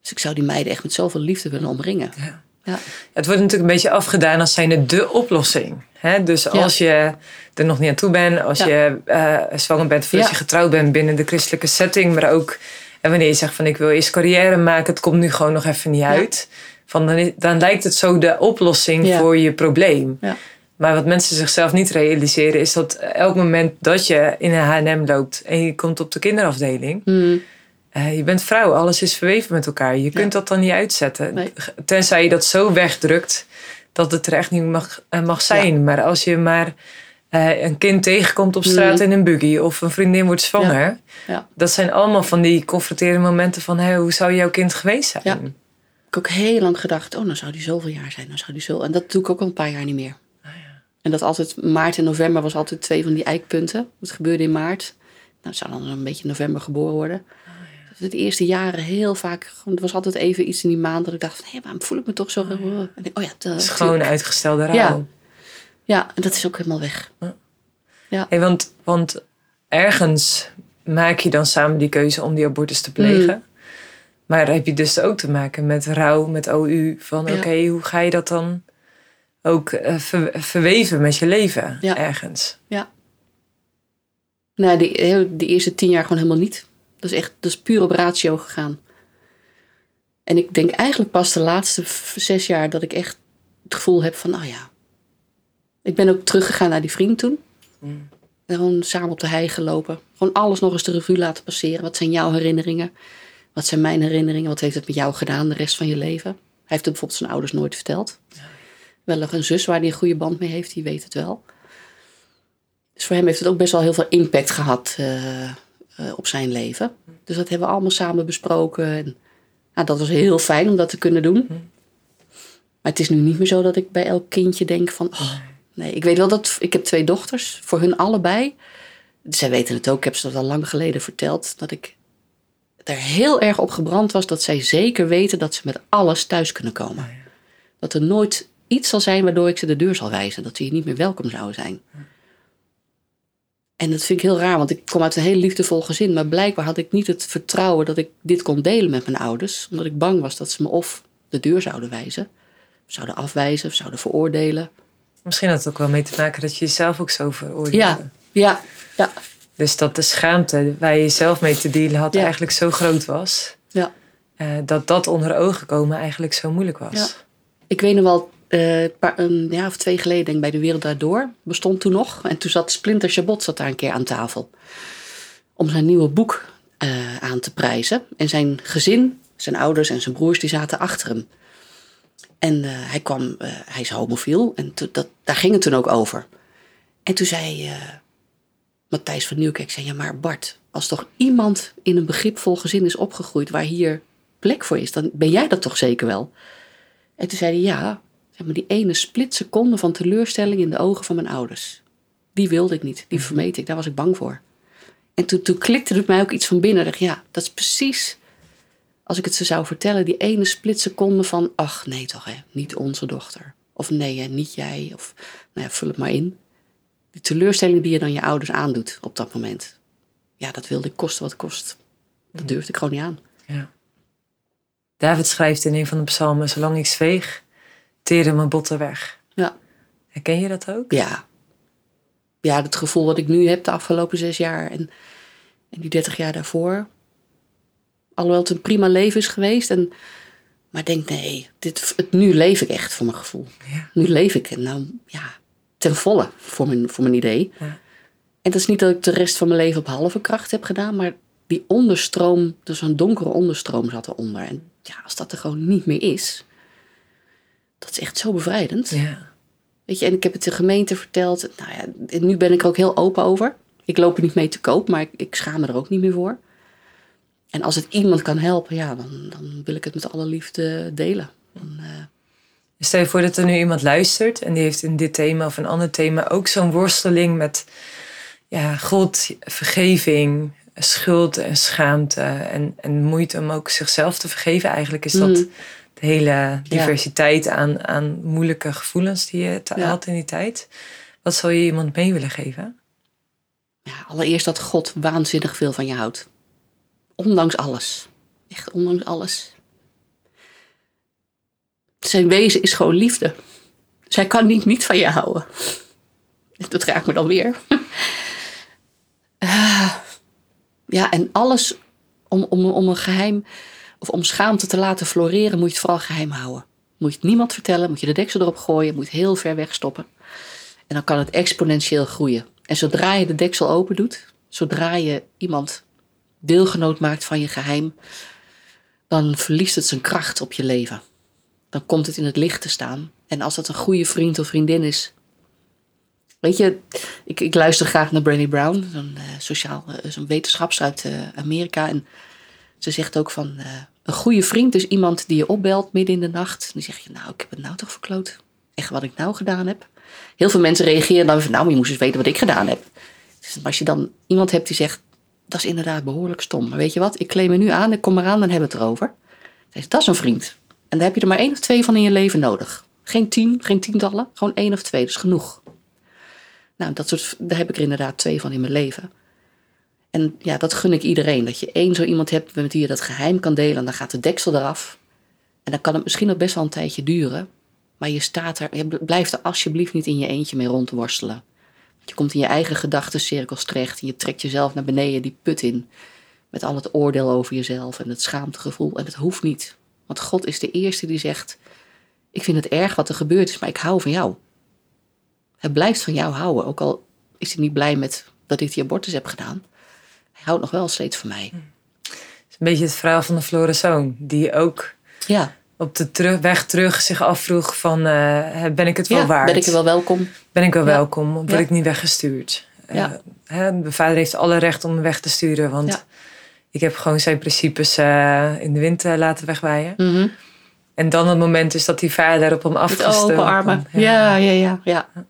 Dus ik zou die meiden echt met zoveel liefde willen omringen. Ja. Ja. Het wordt natuurlijk een beetje afgedaan als zijnde de oplossing. Hè? Dus als je er nog niet aan toe bent, als Ja. je eh, zwanger bent of als je getrouwd bent binnen de christelijke setting, maar ook en wanneer je zegt van ik wil eerst carrière maken, het komt nu gewoon nog even niet uit. Van dan, lijkt het zo de oplossing voor je probleem. Ja. Maar wat mensen zichzelf niet realiseren is dat elk moment dat je in een H&M loopt en je komt op de kinderafdeling, Hmm. Eh, je bent vrouw, alles is verweven met elkaar. Je kunt dat dan niet uitzetten. Nee. Tenzij je dat zo wegdrukt dat het er echt niet mag, eh, mag zijn. Maar als je maar eh, een kind tegenkomt op straat Mhm. in een buggy of een vriendin wordt zwanger. Ja. Dat zijn allemaal van die confronterende momenten van hoe zou jouw kind geweest zijn? Ja. Ik heb ook heel lang gedacht, oh, dan zou die zoveel jaar zijn. Dan zou die zo... En dat doe ik ook al een paar jaar niet meer. En dat altijd, maart en november was altijd twee van die eikpunten. Dat gebeurde in maart. Nou, het zou dan een beetje in november geboren worden. Dus de eerste jaren heel vaak, er was altijd even iets in die maand dat ik dacht van, hé, waarom voel ik me toch zo... Ik, oh ja, Het is dat gewoon uitgestelde rouw. Ja. Ja, en dat is ook helemaal weg. Hey, want, want ergens maak je dan samen die keuze om die abortus te plegen. Mm. Maar heb je dus ook te maken met rouw, met OU. Van Ja. oké, hoe ga je dat dan ook eh, ver- verweven met je leven Ja. ergens? Die, heel- die eerste tien jaar gewoon helemaal niet. Dat is echt, is puur op ratio gegaan. En ik denk eigenlijk pas de laatste zes jaar dat ik echt het gevoel heb van, nou ja. Ik ben ook teruggegaan naar die vriend toen. Mm. En Gewoon samen op de hei gelopen. Gewoon alles nog eens de revue laten passeren. Wat zijn jouw herinneringen? Wat zijn mijn herinneringen? Wat heeft het met jou gedaan de rest van je leven? Hij heeft het bijvoorbeeld zijn ouders nooit verteld. Wel nog een zus waar hij een goede band mee heeft, die weet het wel. Dus voor hem heeft het ook best wel heel veel impact gehad eh, eh, op zijn leven. Dus dat hebben we allemaal samen besproken. En, nou, dat was heel fijn om dat te kunnen doen. Maar het is nu niet meer zo dat ik bij elk kindje denk van... Oh, nee, ik weet wel dat... Ik heb twee dochters, voor hun allebei. Zij weten het ook, ik heb ze dat al lang geleden verteld. Dat ik er heel erg op gebrand was dat zij zeker weten dat ze met alles thuis kunnen komen. Dat er nooit iets zal zijn waardoor ik ze de deur zal wijzen. Dat ze hier niet meer welkom zouden zijn. En dat vind ik heel raar, want ik kom uit een heel liefdevol gezin. Maar blijkbaar had ik niet het vertrouwen dat ik dit kon delen met mijn ouders. Omdat ik bang was dat ze me of de deur zouden wijzen. Zouden afwijzen, of zouden veroordelen. Misschien had het ook wel mee te maken dat je jezelf ook zo veroordeelde. Ja, ja, ja, Dus dat de schaamte waar je zelf mee te dealen had Ja. eigenlijk zo groot was. ja. eh, dat dat onder ogen komen eigenlijk zo moeilijk was. Ja. Ik weet nog wel, eh, een jaar of twee geleden, denk ik, bij De Wereld Daardoor. Bestond toen nog. En toen zat Splinter Chabot zat daar een keer aan tafel. Om zijn nieuwe boek eh, aan te prijzen. En zijn gezin, zijn ouders en zijn broers, die zaten achter hem. En eh, hij kwam, hij is homofiel. En dat, daar ging het toen ook over. En toen zei Matthijs van Nieuwkerk, zei, ja maar Bart, als toch iemand in een begripvol gezin is opgegroeid waar hier plek voor is, dan ben jij dat toch zeker wel? En toen zei hij, ja, zeg maar die ene splitseconde van teleurstelling in de ogen van mijn ouders. Die wilde ik niet, die vermeed ik, daar was ik bang voor. En toen, toen klikte het mij ook iets van binnen. Ik dacht, ja, dat is precies, als ik het ze zou vertellen, die ene splitseconde van, ach nee toch hè, niet onze dochter. Of nee hè, niet jij. Of nou ja, vul het maar in. Die teleurstelling die je dan je ouders aandoet op dat moment. Ja, dat wilde ik kosten wat kost. Dat durfde ik gewoon niet aan. Ja. David schrijft in een van de psalmen: Zolang ik zweeg, teerde mijn botten weg. Ja. Herken je dat ook? Ja. Ja, het gevoel wat ik nu heb de afgelopen zes jaar en, en die dertig jaar daarvoor. Alhoewel het een prima leven is geweest. En, maar ik denk, nee, dit, het, nu leef ik echt voor mijn gevoel. Ja. Nu leef ik nou, ja, ten volle voor mijn, voor mijn idee. Ja. En dat is niet dat ik de rest van mijn leven op halve kracht heb gedaan. Maar die onderstroom, dus een donkere onderstroom zat eronder. En ja, als dat er gewoon niet meer is. Dat is echt zo bevrijdend. Ja. Weet je, en ik heb het de gemeente verteld. Nou ja, en nu ben ik er ook heel open over. Ik loop er niet mee te koop, maar ik, ik schaam me er ook niet meer voor. En als het iemand kan helpen, ja, dan, dan wil ik het met alle liefde delen. Dan, eh, Stel je voor dat er nu iemand luistert en die heeft in dit thema of een ander thema ook zo'n worsteling met ja, God, vergeving, schuld en schaamte en, en moeite om ook zichzelf te vergeven. Eigenlijk is dat Mm. Hele diversiteit aan, aan moeilijke gevoelens die je had in die tijd. Wat zou je iemand mee willen geven? ja, allereerst dat God waanzinnig veel van je houdt. Ondanks alles. Echt ondanks alles. Zijn wezen is gewoon liefde. Zij kan niet niet van je houden. Dat raakt me dan weer. Ah, ja, en alles om, om, om een geheim of om schaamte te laten floreren, moet je het vooral geheim houden. Moet je het niemand vertellen, moet je de deksel erop gooien, moet je heel ver wegstoppen. En dan kan het exponentieel groeien. En zodra je de deksel open doet, zodra je iemand deelgenoot maakt van je geheim, dan verliest het zijn kracht op je leven. Dan komt het in het licht te staan. En als dat een goede vriend of vriendin is. Weet je, ik, ik luister graag naar Brené Brown, zo'n eh, sociaal, eh, zo'n uit eh, Amerika. En ze zegt ook van, een goede vriend is iemand die je opbelt midden in de nacht. Dan zeg je, nou, ik heb het nou toch verkloot. Echt wat ik nou gedaan heb. Heel veel mensen reageren dan van, nou, je moest eens weten wat ik gedaan heb. Dus als je dan iemand hebt die zegt, dat is inderdaad behoorlijk stom. Maar weet je wat, ik claim me nu aan, ik kom eraan, dan hebben we het erover. Dat is een vriend. En daar heb je er maar één of twee van in je leven nodig. Geen tien, geen tientallen, gewoon één of twee, dat is genoeg. Nou, dat soort, daar heb ik er inderdaad twee van in mijn leven. En ja, dat gun ik iedereen. Dat je één zo iemand hebt met wie je dat geheim kan delen. En dan gaat de deksel eraf. En dan kan het misschien nog best wel een tijdje duren. Maar je staat er, je blijft er alsjeblieft niet in je eentje mee rondworstelen. Want je komt in je eigen gedachtencirkels terecht. En je trekt jezelf naar beneden die put in. Met al het oordeel over jezelf en het schaamtegevoel. En het hoeft niet. Want God is de eerste die zegt: Ik vind het erg wat er gebeurd is, maar ik hou van jou. Hij blijft van jou houden. Ook al is hij niet blij met dat ik die abortus heb gedaan. Houdt nog wel steeds van mij. Het is een beetje het verhaal van de verloren zoon. Die ook Ja, op de terug, weg terug zich afvroeg van... eh, ben ik het wel ja waard? ben ik er wel welkom? Ben ik wel Ja. welkom? Word Ja. ik niet weggestuurd? Ja. Eh, hè, mijn vader heeft alle recht om me weg te sturen. Want Ja. ik heb gewoon zijn principes eh, in de wind laten wegwaaien. Mhm. En dan het moment is dat die vader op hem Met afgestoken open armen. Ja, ja, ja, ja. Dat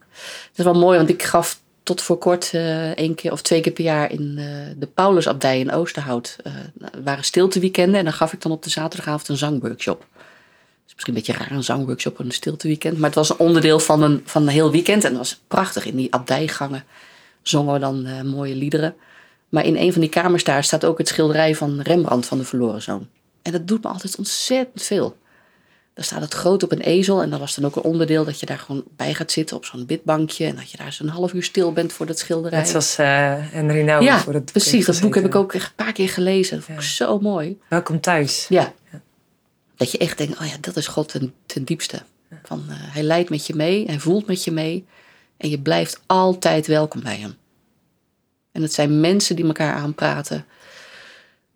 is wel mooi, want ik gaf tot voor kort eh één keer of twee keer per jaar in eh, de Paulusabdij in Oosterhout. er waren stilteweekenden en dan gaf ik dan op de zaterdagavond een zangworkshop. Dat is misschien een beetje raar, een zangworkshop en een stilteweekend. Maar het was een onderdeel van een, van een heel weekend en dat was prachtig. In die abdijgangen zongen we dan mooie liederen. Maar in een van die kamers daar staat ook het schilderij van Rembrandt van de Verloren Zoon. En dat doet me altijd ontzettend veel. Daar staat het groot op een ezel. En dat was dan ook een onderdeel dat je daar gewoon bij gaat zitten op zo'n bidbankje. En dat je daar zo'n half uur stil bent voor dat schilderij. Net zoals eh Henry Nouwen ja, voor het boek precies. Dat boek heb ik ook echt een paar keer gelezen. Dat vond ik zo mooi. Welkom thuis. Ja. Dat je echt denkt, oh ja, dat is God ten, ten diepste. Van, eh, hij leidt met je mee, hij voelt met je mee. En je blijft altijd welkom bij hem. En het zijn mensen die elkaar aanpraten.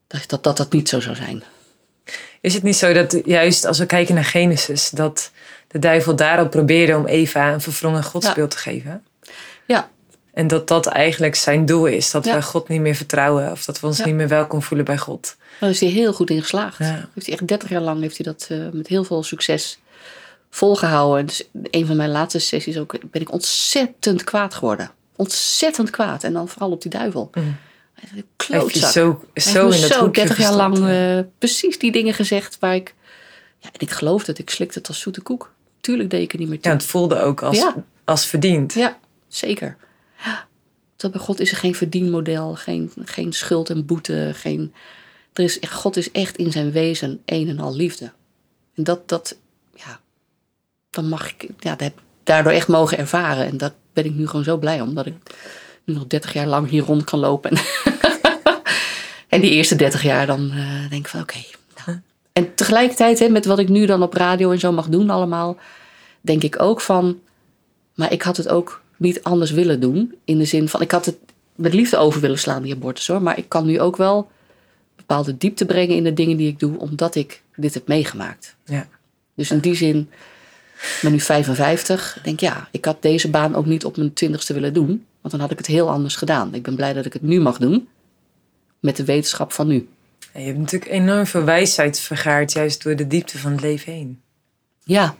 Dat dat, dat, dat niet zo zou zijn. Is het niet zo dat juist als we kijken naar Genesis... dat de duivel daarop probeerde om Eva een verwrongen godsbeeld te geven? Ja, En dat dat eigenlijk zijn doel is. Dat Ja. we God niet meer vertrouwen. Of dat we ons Ja. niet meer welkom voelen bij God. daar is hij heel goed in geslaagd. Ja. Heeft hij echt 30 jaar lang heeft hij dat eh, met heel veel succes volgehouden. Dus een van mijn laatste sessies ook, ben ik ontzettend kwaad geworden. Ontzettend kwaad. En dan vooral op die duivel. Mm. Klootzak. zo, zo in dat zo hoekje 30 jaar lang ja. eh, precies die dingen gezegd waar ik... Ja, en ik geloofde het. Ik slikte het als zoete koek. Tuurlijk deed ik er niet meer Ja, toe. het voelde ook als, Ja. als verdiend. Ja, zeker. Ja. Dat bij God is er geen verdienmodel, geen, geen schuld en boete. Geen, er is, God is echt in zijn wezen een en al liefde. En dat, dat ja, dan mag ik ja, dat heb ik daardoor echt mogen ervaren. En daar ben ik nu gewoon zo blij om. Dat ik nog 30 jaar lang hier rond kan lopen. En, en die eerste 30 jaar dan eh, denk ik van oké. nou. En tegelijkertijd hè, met wat ik nu dan op radio en zo mag doen allemaal. Denk ik ook van maar ik had het ook niet anders willen doen. In de zin van, ik had het met liefde over willen slaan, die abortus hoor. Maar ik kan nu ook wel bepaalde diepte brengen in de dingen die ik doe, omdat ik dit heb meegemaakt. Ja. Dus in die zin, ik ben nu 55. Ik denk, ja, ik had deze baan ook niet op mijn twintigste willen doen. Want dan had ik het heel anders gedaan. Ik ben blij dat ik het nu mag doen. Met de wetenschap van nu. Je hebt natuurlijk enorm veel wijsheid vergaard, juist door de diepte van het leven heen. Ja,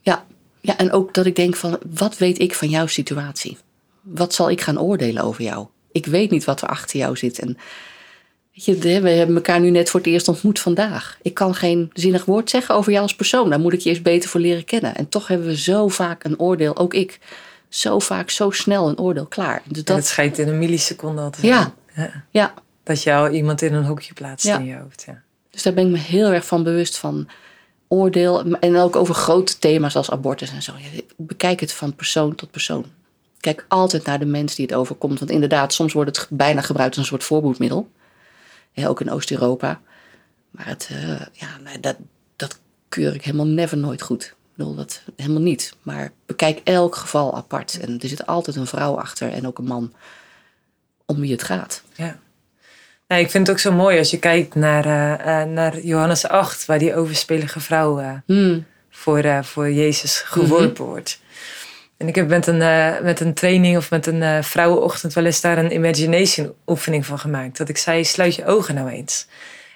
ja. ja. En ook dat ik denk van, wat weet ik van jouw situatie? Wat zal ik gaan oordelen over jou? Ik weet niet wat er achter jou zit. En weet je, we hebben elkaar nu net voor het eerst ontmoet vandaag. Ik kan geen zinnig woord zeggen over jou als persoon. Daar moet ik je eerst beter voor leren kennen. En toch hebben we zo vaak een oordeel, ook ik, zo vaak, zo snel een oordeel klaar. Dus dat... het schijnt in een milliseconde al te ja. ja. ja. Dat jou iemand in een hokje plaatst in je hoofd. Ja. Dus daar ben ik me heel erg van bewust van oordeel. En ook over grote thema's als abortus en zo. Bekijk het van persoon tot persoon. Kijk altijd naar de mens die het overkomt. Want inderdaad, soms wordt het bijna gebruikt als een soort voorboedmiddel. Ja, ook in Oost-Europa. Maar het, uh, ja, dat, dat keur ik helemaal never nooit goed. Bedoel, dat helemaal niet. Maar bekijk elk geval apart. En er zit altijd een vrouw achter en ook een man om wie het gaat. Ja. Nou, ik vind het ook zo mooi als je kijkt naar, uh, naar Johannes 8, waar die overspelige vrouw uh, voor, voor Jezus geworpen mhm. wordt. En ik heb met een, met een training of met een vrouwenochtend wel eens daar een imagination oefening van gemaakt. Dat ik zei, sluit je ogen nou eens.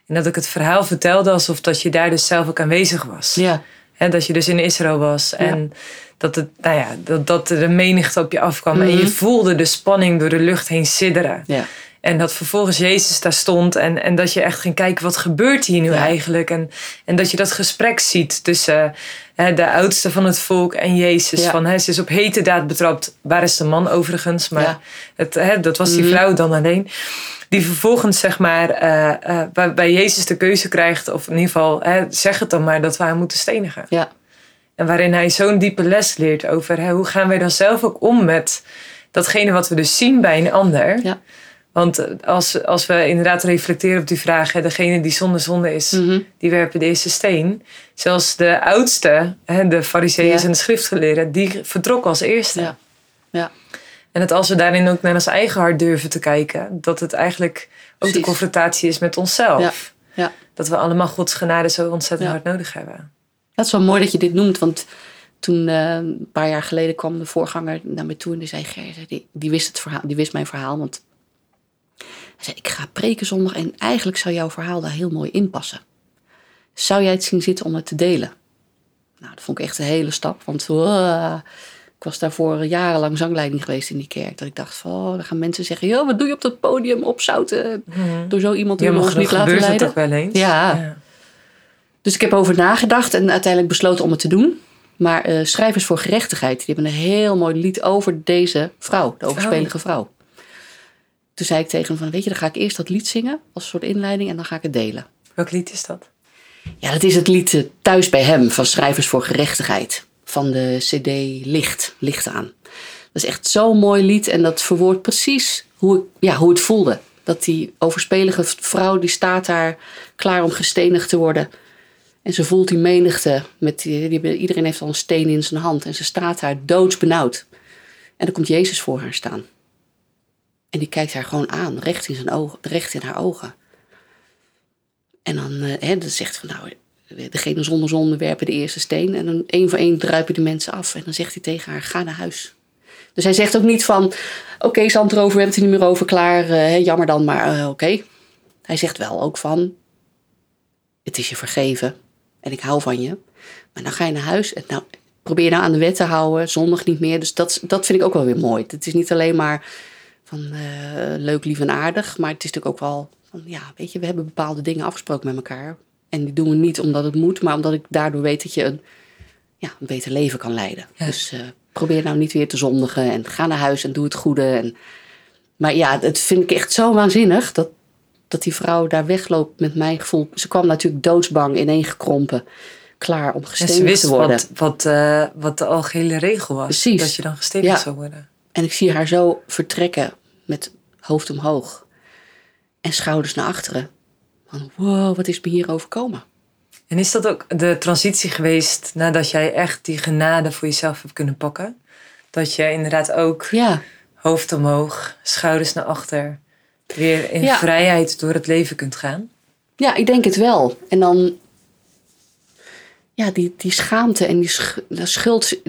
En dat ik het verhaal vertelde alsof dat je daar dus zelf ook aanwezig was. Ja. En dat je dus in Israël was. En dat, het, nou ja, dat, dat er een menigte op je afkwam. En je mhm. voelde de spanning door de lucht heen sidderen. Ja. En dat vervolgens Jezus daar stond. En, en dat je echt ging kijken, wat gebeurt hier nu eigenlijk? En, en dat je dat gesprek ziet tussen hè, de oudste van het volk en Jezus. Van, hè, ze is op hete daad betrapt. Waar is de man overigens? Maar het, hè, dat was die mhm. vrouw dan alleen. Die vervolgens, zeg maar, uh, uh, bij Jezus de keuze krijgt. Of in ieder geval, hè, zeg het dan maar, dat we haar moeten stenigen. Ja. En waarin hij zo'n diepe les leert over hè, hoe gaan wij dan zelf ook om met datgene wat we dus zien bij een ander. Ja. Want als, als we inderdaad reflecteren op die vraag, hè, degene die zonder zonde is, mhm. die werpen de eerste steen. Zelfs de oudste, hè, de fariseeën en de schriftgeleerden, die vertrokken als eerste. Ja. ja. En dat als we daarin ook naar ons eigen hart durven te kijken, dat het eigenlijk ook de confrontatie is met onszelf. Ja. Ja. Dat we allemaal Gods genade zo ontzettend hard nodig hebben. Dat is wel mooi dat je dit noemt, want toen uh, een paar jaar geleden kwam de voorganger naar me toe en die zei: Ger, die, die, wist het verhaal, die wist mijn verhaal. Want hij zei, ik ga preken zondag en eigenlijk zou jouw verhaal daar heel mooi in passen. Zou jij het zien zitten om het te delen? Nou, dat vond ik echt een hele stap, want uh, ik was daarvoor jarenlang zangleiding geweest in die kerk. Dat ik dacht van, oh, dan gaan mensen zeggen, joh, wat doe je op dat podium opzouten? Mm. Door zo iemand die ons niet laten leiden. Toch wel eens? Ja. ja. Dus ik heb over nagedacht en uiteindelijk besloten om het te doen. Maar uh, Schrijvers voor Gerechtigheid, die hebben een heel mooi lied over deze vrouw, de overspelige oh. vrouw. Toen zei ik tegen hem van, weet je, dan ga ik eerst dat lied zingen als een soort inleiding en dan ga ik het delen. Welk lied is dat? Ja, dat is het lied eh, Thuis bij hem van Schrijvers voor Gerechtigheid. Van de cd Licht, Licht aan. Dat is echt zo'n mooi lied en dat verwoordt precies hoe, ik, ja, hoe het voelde. Dat die overspelige vrouw, die staat daar klaar om gestenigd te worden. En ze voelt die menigte, met die, iedereen heeft al een steen in zijn hand. En ze staat daar doodsbenauwd. En dan komt Jezus voor haar staan. En die kijkt haar gewoon aan, recht in, zijn ogen, recht in haar ogen. En dan, uh, hè, dan zegt van nou, degene zonder zonde werpen de eerste steen. En dan één voor één druipen die mensen af. En dan zegt hij tegen haar, ga naar huis. Dus hij zegt ook niet van, oké okay, Zandrover, we hebben het er niet meer over, klaar, uh, jammer dan, maar uh, oké. Hij zegt wel ook van, het is je vergeven en ik hou van je. Maar dan ga je naar huis en nou, probeer nou aan de wet te houden, zondag niet meer. Dus dat, dat vind ik ook wel weer mooi. Het is niet alleen maar van uh, leuk, lief en aardig. Maar het is natuurlijk ook wel van, ja, weet je, we hebben bepaalde dingen afgesproken met elkaar. En die doen we niet omdat het moet, maar omdat ik daardoor weet dat je een, ja, een beter leven kan leiden. Dus uh, probeer nou niet weer te zondigen en ga naar huis en doe het goede. En, maar ja, dat vind ik echt zo waanzinnig dat, dat die vrouw daar wegloopt met mijn gevoel. Ze kwam natuurlijk doodsbang ineengekrompen klaar om gestenigd te worden. Wat, wat, uh, wat de algehele regel was. Precies. Dat je dan gestenigd zou worden. En ik zie haar zo vertrekken met hoofd omhoog en schouders naar achteren. Van wow, wat is me hier overkomen? En is dat ook de transitie geweest nadat jij echt die genade voor jezelf hebt kunnen pakken? Dat je inderdaad ook ja. hoofd omhoog, schouders naar achter, weer in vrijheid door het leven kunt gaan? Ja, ik denk het wel. En dan, ja, die, die schaamte en die schuld,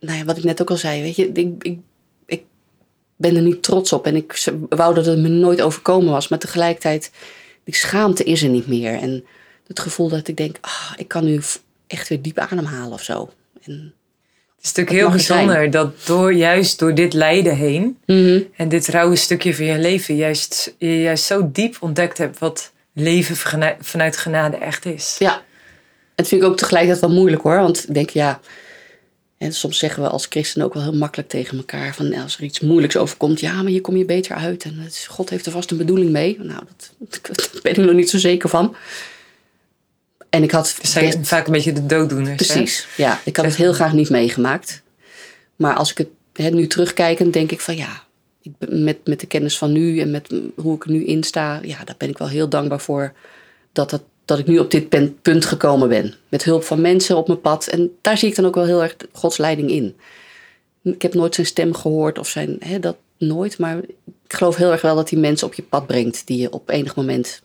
nou ja, wat ik net ook al zei, weet je, ik, ik ben er niet trots op. En ik wou dat het me nooit overkomen was. Maar tegelijkertijd die schaamte is er niet meer. En het gevoel dat ik denk, ah, ik kan nu echt weer diep ademhalen of zo. En, Het is natuurlijk heel er bijzonder dat door, juist door dit lijden heen Mhm. en dit rauwe stukje van je leven juist, je juist zo diep ontdekt hebt wat leven vanuit genade echt is. Ja, het vind ik ook tegelijkertijd wel moeilijk hoor. Want ik denk, ja, en soms zeggen we als christenen ook wel heel makkelijk tegen elkaar: van als er iets moeilijks overkomt, ja, maar hier kom je beter uit. En het, God heeft er vast een bedoeling mee. Nou, dat, daar ben ik nog niet zo zeker van. En ik had. Het zijn best- vaak een beetje de dooddoeners. hè? Precies, ja. Ik had het heel graag niet meegemaakt. Maar als ik het nu terugkijk, dan denk ik van ja, ik, met, met de kennis van nu en met hoe ik er nu in sta, ja, daar ben ik wel heel dankbaar voor dat, dat, dat ik nu op dit punt gekomen ben. Met hulp van mensen op mijn pad. En daar zie ik dan ook wel heel erg Gods leiding in. Ik heb nooit zijn stem gehoord of zijn, hè, dat nooit. Maar ik geloof heel erg wel dat hij mensen op je pad brengt die je op enig moment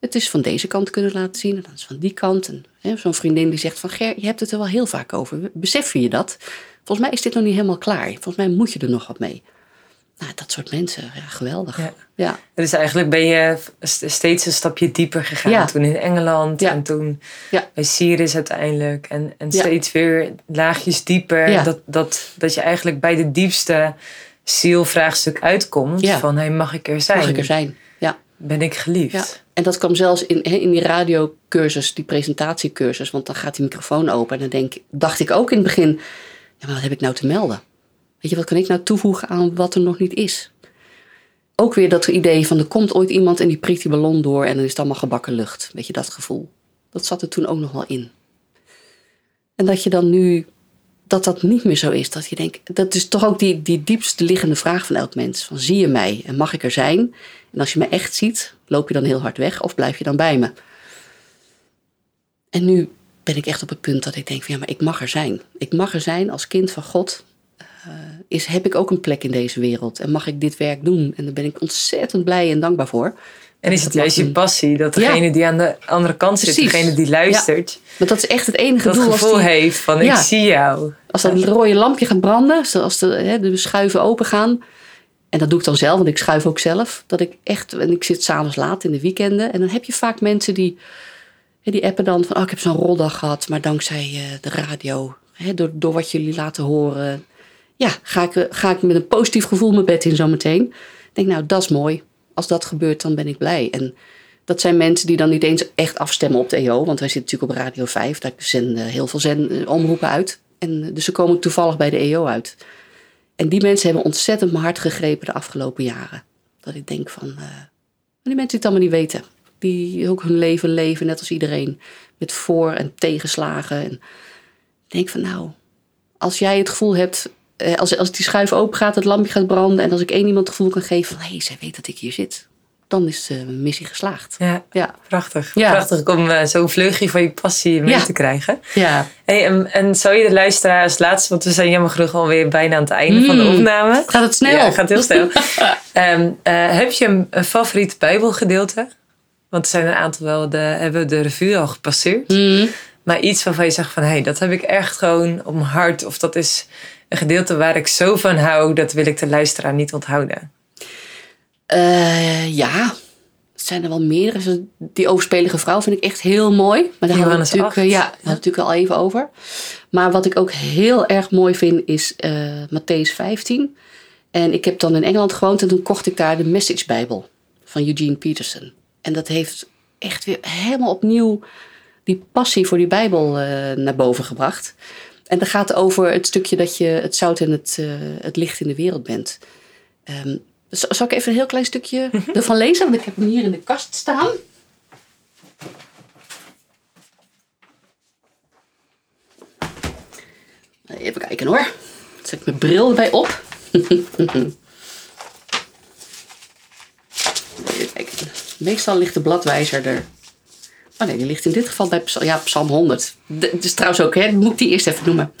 het is van deze kant kunnen laten zien en dan is van die kant. En zo'n vriendin die zegt van Ger, je hebt het er wel heel vaak over. Besef je dat? Volgens mij is dit nog niet helemaal klaar. Volgens mij moet je er nog wat mee. Nou, dat soort mensen, ja, geweldig. Ja. Ja, Dus eigenlijk ben je st- steeds een stapje dieper gegaan. Ja. Toen in Engeland en toen bij Syrië uiteindelijk. En, en steeds weer laagjes dieper. Ja. Dat, dat, dat je eigenlijk bij de diepste zielvraagstuk uitkomt. Ja. Van hey, mag ik er zijn? mag ik er zijn. Ja. Ben ik geliefd? ja. En dat kwam zelfs in, in die radiocursus, die presentatiecursus. Want dan gaat die microfoon open. En dan denk, dacht ik ook in het begin, ja, maar wat heb ik nou te melden? Weet je, wat kan ik nou toevoegen aan wat er nog niet is? Ook weer dat idee van er komt ooit iemand en die prikt die ballon door en dan is het allemaal gebakken lucht. Weet je, dat gevoel. Dat zat er toen ook nog wel in. En dat je dan nu, dat dat niet meer zo is. Dat je denkt, dat is toch ook die, die diepste liggende vraag van elk mens. Van zie je mij en mag ik er zijn? En als je me echt ziet, loop je dan heel hard weg of blijf je dan bij me? En nu ben ik echt op het punt dat ik denk van ja, maar ik mag er zijn. Ik mag er zijn als kind van God. Eh, is, heb ik ook een plek in deze wereld en mag ik dit werk doen? En daar ben ik ontzettend blij en dankbaar voor. En is het juist je passie dat Ja. degene die aan de andere kant zit, degene die luistert, Want dat is echt het enige dat doel. Als, gevoel die- heeft van ik Ja. zie jou. als dat rode lampje gaat branden, zoals de, hè, de schuiven open gaan. En dat doe ik dan zelf, want ik schuif ook zelf. Dat ik echt, en ik zit s'avonds laat in de weekenden. En dan heb je vaak mensen die, hè, die appen dan van, oh, ik heb zo'n roldag gehad. Maar dankzij eh, de radio, hè, door, door wat jullie laten horen. Ja, ga ik, eh, ga ik met een positief gevoel mijn bed in zometeen. Ik denk, nou, dat is mooi. Als dat gebeurt, dan ben ik blij. En dat zijn mensen die dan niet eens echt afstemmen op de EO. Want wij zitten natuurlijk op Radio 5. Daar zenden heel veel zend, eh, omroepen uit. En, eh, dus ze komen toevallig bij de EO uit. En die mensen hebben ontzettend mijn hart gegrepen de afgelopen jaren. Dat ik denk van... die mensen die het allemaal niet weten. Die ook hun leven leven, net als iedereen. Met voor- en tegenslagen. En ik denk van nou... Als jij het gevoel hebt... eh, Als, als die schuif open gaat, het lampje gaat branden... en als ik één iemand het gevoel kan geven van... hé, hey, zij weet dat ik hier zit. Dan is de missie geslaagd. Ja, Ja. prachtig. Ja. Prachtig om eh, zo'n vleugje van je passie mee Ja. te krijgen. Ja. Hey, en, en zou je de luisteraar als laatste, want we zijn jammer genoeg alweer bijna aan het einde van de Mm. opname. Gaat het snel? Ja, het gaat heel snel. Ehm, eh, heb je een, een favoriet Bijbelgedeelte? Want er zijn een aantal wel, de, hebben we de revue al gepasseerd. Mm. Maar iets waarvan je zegt van, hé, hey, dat heb ik echt gewoon mijn hart. Of dat is een gedeelte waar ik zo van hou, dat wil ik de luisteraar niet onthouden. Eh, ja, zijn er wel meerdere. Die overspelige vrouw vind ik echt heel mooi. Maar daar hadden we natuurlijk, 8. eh, ja, we natuurlijk al even over. Maar wat ik ook heel erg mooi vind is eh Matthäus 15. En ik heb dan in Engeland gewoond en toen kocht ik daar de Message Bijbel van Eugene Peterson. En dat heeft echt weer helemaal opnieuw die passie voor die Bijbel naar boven gebracht. En dat gaat over het stukje dat je het zout en het, eh, het licht in de wereld bent. Ehm, zal ik even een heel klein stukje ervan lezen? Want ik heb hem hier in de kast staan. Even kijken hoor. Zet ik mijn bril erbij op. Even kijken. Meestal ligt de bladwijzer er. Oh nee, die ligt in dit geval bij ja, Psalm 100. De- Het is trouwens ook, hè, moet ik die eerst even noemen.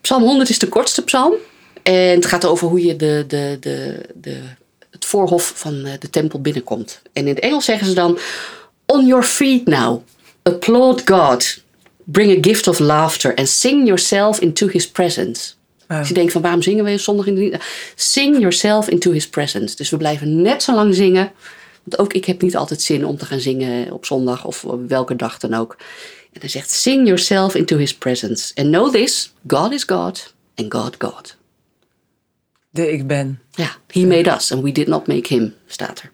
Psalm 100 is de kortste psalm. En het gaat over hoe je de, de, de, de, het voorhof van eh, de tempel binnenkomt. En in het Engels zeggen ze dan: On your feet now, applaud God. Bring a gift of laughter and sing yourself into his presence. Wauw. Als je denkt van waarom zingen we zondag in de? Sing yourself into his presence. Dus we blijven net zo lang zingen Want ook ik heb niet altijd zin om te gaan zingen op zondag of welke dag dan ook. En hij zegt, sing yourself into his presence. And know this, God is God and God God. De ik ben. Ja, he made us and we did not make him, staat er.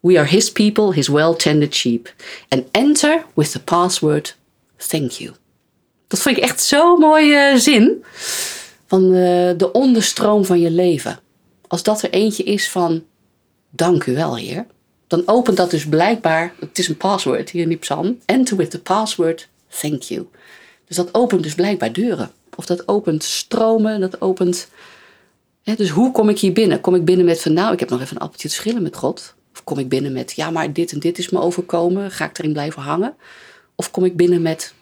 We are his people, his well-tended sheep. And enter with the password, thank you. Dat vond ik echt zo'n mooie zin. Van eh, de onderstroom van je leven. Als dat er eentje is van, dank u wel, heer. Dan opent dat dus blijkbaar, het is een password hier in die psalm. Enter with the password, thank you. Dus dat opent dus blijkbaar deuren. Of dat opent stromen, dat opent... Hè, dus hoe kom ik hier binnen? Kom ik binnen met van, nou, ik heb nog even een appeltje te schillen met God. Of kom ik binnen met, ja, maar dit en dit is me overkomen. Ga ik erin blijven hangen? Of kom ik binnen met,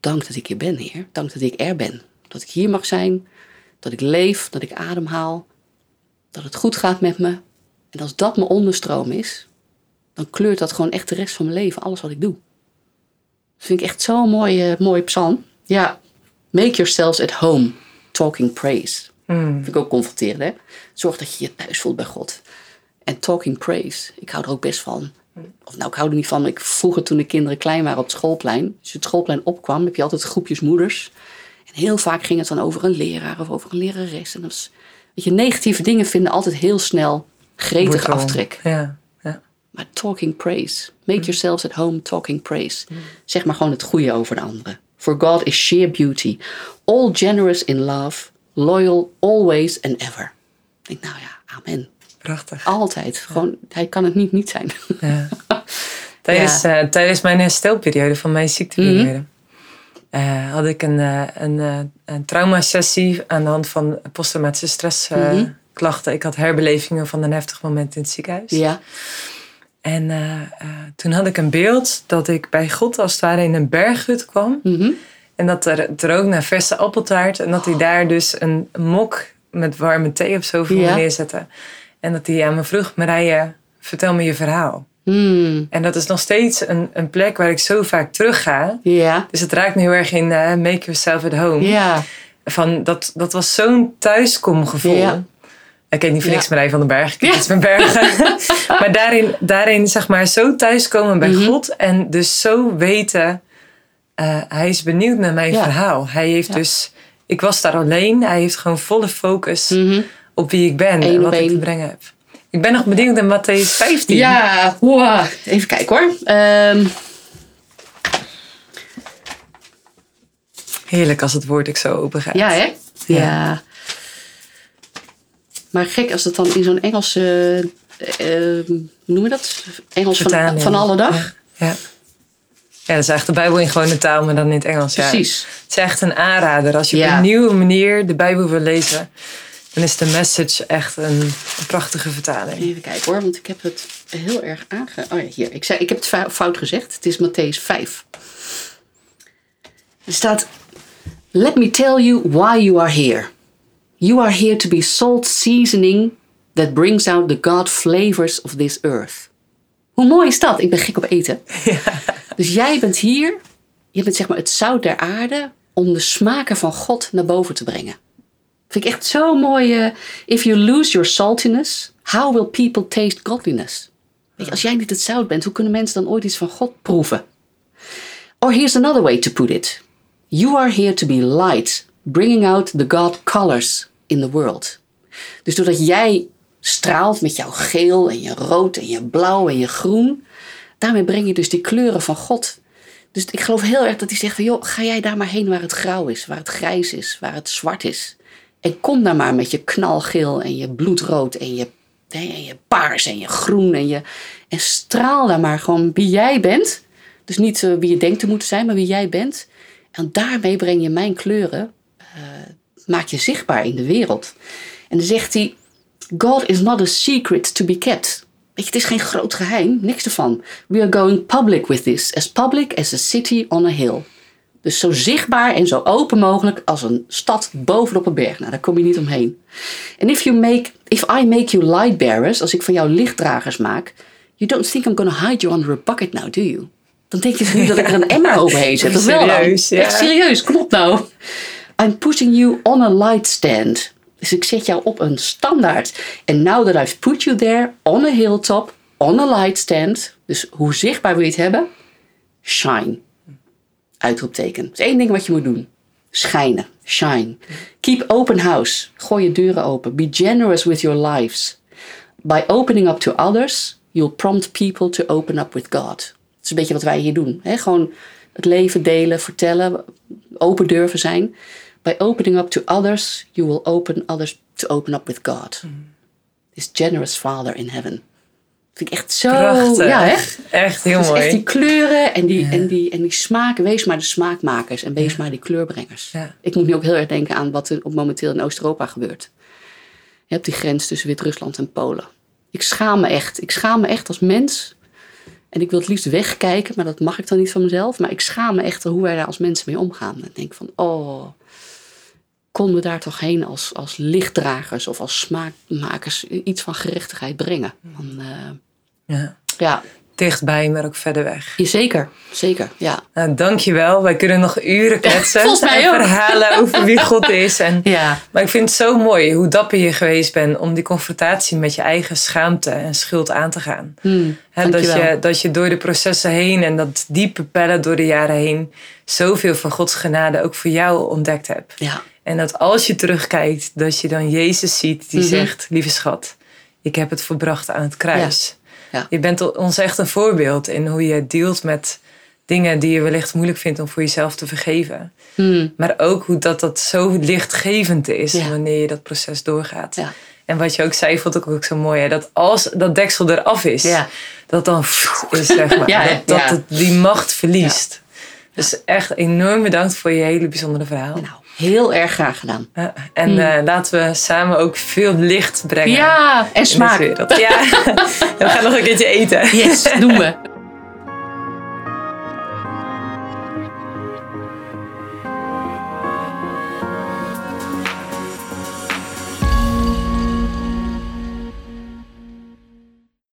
dank dat ik hier ben, Heer. Dank dat ik er ben. Dat ik hier mag zijn. Dat ik leef, dat ik ademhaal. Dat het goed gaat met me. En als dat mijn onderstroom is, dan kleurt dat gewoon echt de rest van mijn leven, alles wat ik doe. Dat vind ik echt zo'n mooie, mooie psalm. Ja, make yourselves at home, talking praise. Vind ik ook confronterend, hè? Zorg dat je je thuis voelt bij God. En talking praise, ik hou er ook best van. Of nou, ik hou er niet van. Ik, vroeger toen de kinderen klein waren op het schoolplein. Als je het schoolplein opkwam, heb je altijd groepjes moeders. En heel vaak ging het dan over een leraar of over een lerares. En dat is, weet je, negatieve dingen vinden altijd heel snel gretig aftrek. Ja, ja. Maar talking praise. Make yourselves at home talking praise. Zeg maar gewoon het goede over de anderen. For God is sheer beauty. All generous in love. Loyal always and ever. Ik denk, nou ja, amen. Prachtig. Altijd. Gewoon, hij kan het niet niet zijn. Ja. Tijdens, eh, tijdens mijn herstelperiode van mijn ziekteperiode eh, had ik een, eh, een, eh, een traumasessie aan de hand van posttraumatische stressklachten. Ik had herbelevingen van een heftig moment in het ziekenhuis. ja. En eh, eh, toen had ik een beeld dat ik bij God als het ware in een berghut kwam. Mhm. En dat er, het rook naar verse appeltaart. En dat hij daar dus een mok met warme thee of zo voor Ja. me neerzette. En dat hij aan me vroeg, Marije, vertel me je verhaal. Hmm. En dat is nog steeds een, een plek waar ik zo vaak terug ga. Ja. Dus het raakt me heel erg in eh, make yourself at home. Ja. Van, dat, dat was zo'n thuiskomgevoel. Ja. Ik ken niet voor Ja. niks Marije van den Berg. Ik ken Ja. iets bergen. maar daarin, daarin zeg maar zo thuiskomen bij Mhm. God. En dus zo weten, eh, hij is benieuwd naar mijn Ja. verhaal. Hij heeft dus, ik was daar alleen. Hij heeft gewoon volle focus Mhm. op wie ik ben Eén en wat ik te brengen heb. Ik ben nog benieuwd naar Matthäus 15. Ja, wow. even kijken hoor. Ehm, Heerlijk als het woord ik zo open gaat. ja, hè? Ja. Maar gek als het dan in zo'n Engelse, eh, eh, hoe noem je dat? Engels van, van alle dag? Ja. ja. Ja, dat is echt de Bijbel in gewone taal, maar dan in het Engels. Ja. Precies. Het is echt een aanrader. Als je op een nieuwe manier de Bijbel wil lezen, dan is de message echt een, een prachtige vertaling. Even kijken hoor, want ik heb het heel erg aange... Oh ja, hier. Ik, zei, ik heb het fou- fout gezegd. Het is Matthäus 5. Er staat... Let me tell you why you are here. You are here to be salt seasoning that brings out the God flavors of this earth. Hoe mooi is dat? Ik ben gek op eten. Dus jij bent hier, je bent zeg maar het zout der aarde om de smaken van God naar boven te brengen. Vind ik echt zo mooi. eh, if you lose your saltiness, how will people taste godliness? Weet je, als jij niet het zout bent, hoe kunnen mensen dan ooit iets van God proeven? Or here's another way to put it. You are here to be light, bringing out the God colors in the world. Dus doordat jij straalt met jouw geel en je rood en je blauw en je groen, daarmee breng je dus die kleuren van God. Dus ik geloof heel erg dat hij zegt van, joh, ga jij daar maar heen waar het grauw is, waar het grijs is, waar het zwart is. En kom daar maar met je knalgeel en je bloedrood en je, en je paars en je groen en je... En straal daar maar gewoon wie jij bent. Dus niet eh, wie je denkt te moeten zijn, maar wie jij bent. En daarmee breng je mijn kleuren, maak je zichtbaar in de wereld. En dan zegt hij, God is not a secret to be kept. Weet je, het is geen groot geheim, niks ervan. We are going public with this, as public as a city on a hill. Dus zo zichtbaar en zo open mogelijk als een stad bovenop een berg. Nou, daar kom je niet omheen. En if, you make, if I make you light bearers, als ik van jou lichtdragers maak, you don't think I'm going to hide you under a bucket now, do you? Dan denk je dus niet dat ik er een emmer overheen zet. Dat wel dan. Serieus, ja. Echt serieus, op nou. I'm putting you on a light stand. Dus ik zet jou op een standaard. And now that I've put you there on a hilltop, on a light stand. Dus hoe zichtbaar wil je het hebben? Shine. Uitroepteken. Dat is één ding wat je moet doen. Schijnen. Shine. Keep open house. Gooi je deuren open. Be generous with your lives. By opening up to others, you'll prompt people to open up with God. Dat is een beetje wat wij hier doen. Hè? Gewoon het leven delen, vertellen, open durven zijn. By opening up to others, you will open others to open up with God. This generous Father in heaven. Vind ik echt zo. Prachtig. Ja, hè? Echt heel Dus mooi. echt die kleuren en die, en, die, en die smaken. Wees maar de smaakmakers en wees maar die kleurbrengers. Ja. Ik moet nu ook heel erg denken aan wat er op momenteel in Oost-Europa gebeurt. Je hebt die grens tussen Wit-Rusland en Polen. Ik schaam me echt. Ik schaam me echt als mens. En ik wil het liefst wegkijken, maar dat mag ik dan niet van mezelf. Maar ik schaam me echt hoe wij daar als mensen mee omgaan. Ik denk van, oh, konden we daar toch heen als, als lichtdragers of als smaakmakers iets van gerechtigheid brengen? Eh, Ja. ja, Dichtbij, maar ook verder weg. ja, zeker. Zeker, ja. Nou, dankjewel. Wij kunnen nog uren kletsen. Volgens mij en ook. verhalen over wie God is. En, Ja. Maar ik vind het zo mooi hoe dapper je geweest bent om die confrontatie met je eigen schaamte en schuld aan te gaan. Hmm, dat, je, dat je door de processen heen en dat diepe pellen door de jaren heen zoveel van Gods genade ook voor jou ontdekt hebt. Ja, En dat als je terugkijkt, dat je dan Jezus ziet die Mhm. zegt, lieve schat, ik heb het volbracht aan het kruis. Ja. Ja. Je bent ons echt een voorbeeld in hoe je dealt met dingen die je wellicht moeilijk vindt om voor jezelf te vergeven. Hmm, Maar ook hoe dat, dat zo lichtgevend is Ja. wanneer je dat proces doorgaat. Ja. En wat je ook zei, vond ik ook zo mooi. Hè? Dat als dat deksel eraf is, dat dan is, zeg maar. Dat dat die macht verliest. Dus echt enorm bedankt voor je hele bijzondere verhaal. nou, heel erg graag gedaan. Ja, en eh, laten we samen ook veel licht brengen. Ja, en smaak. Ja, we gaan nog een keertje eten. Yes, doen we.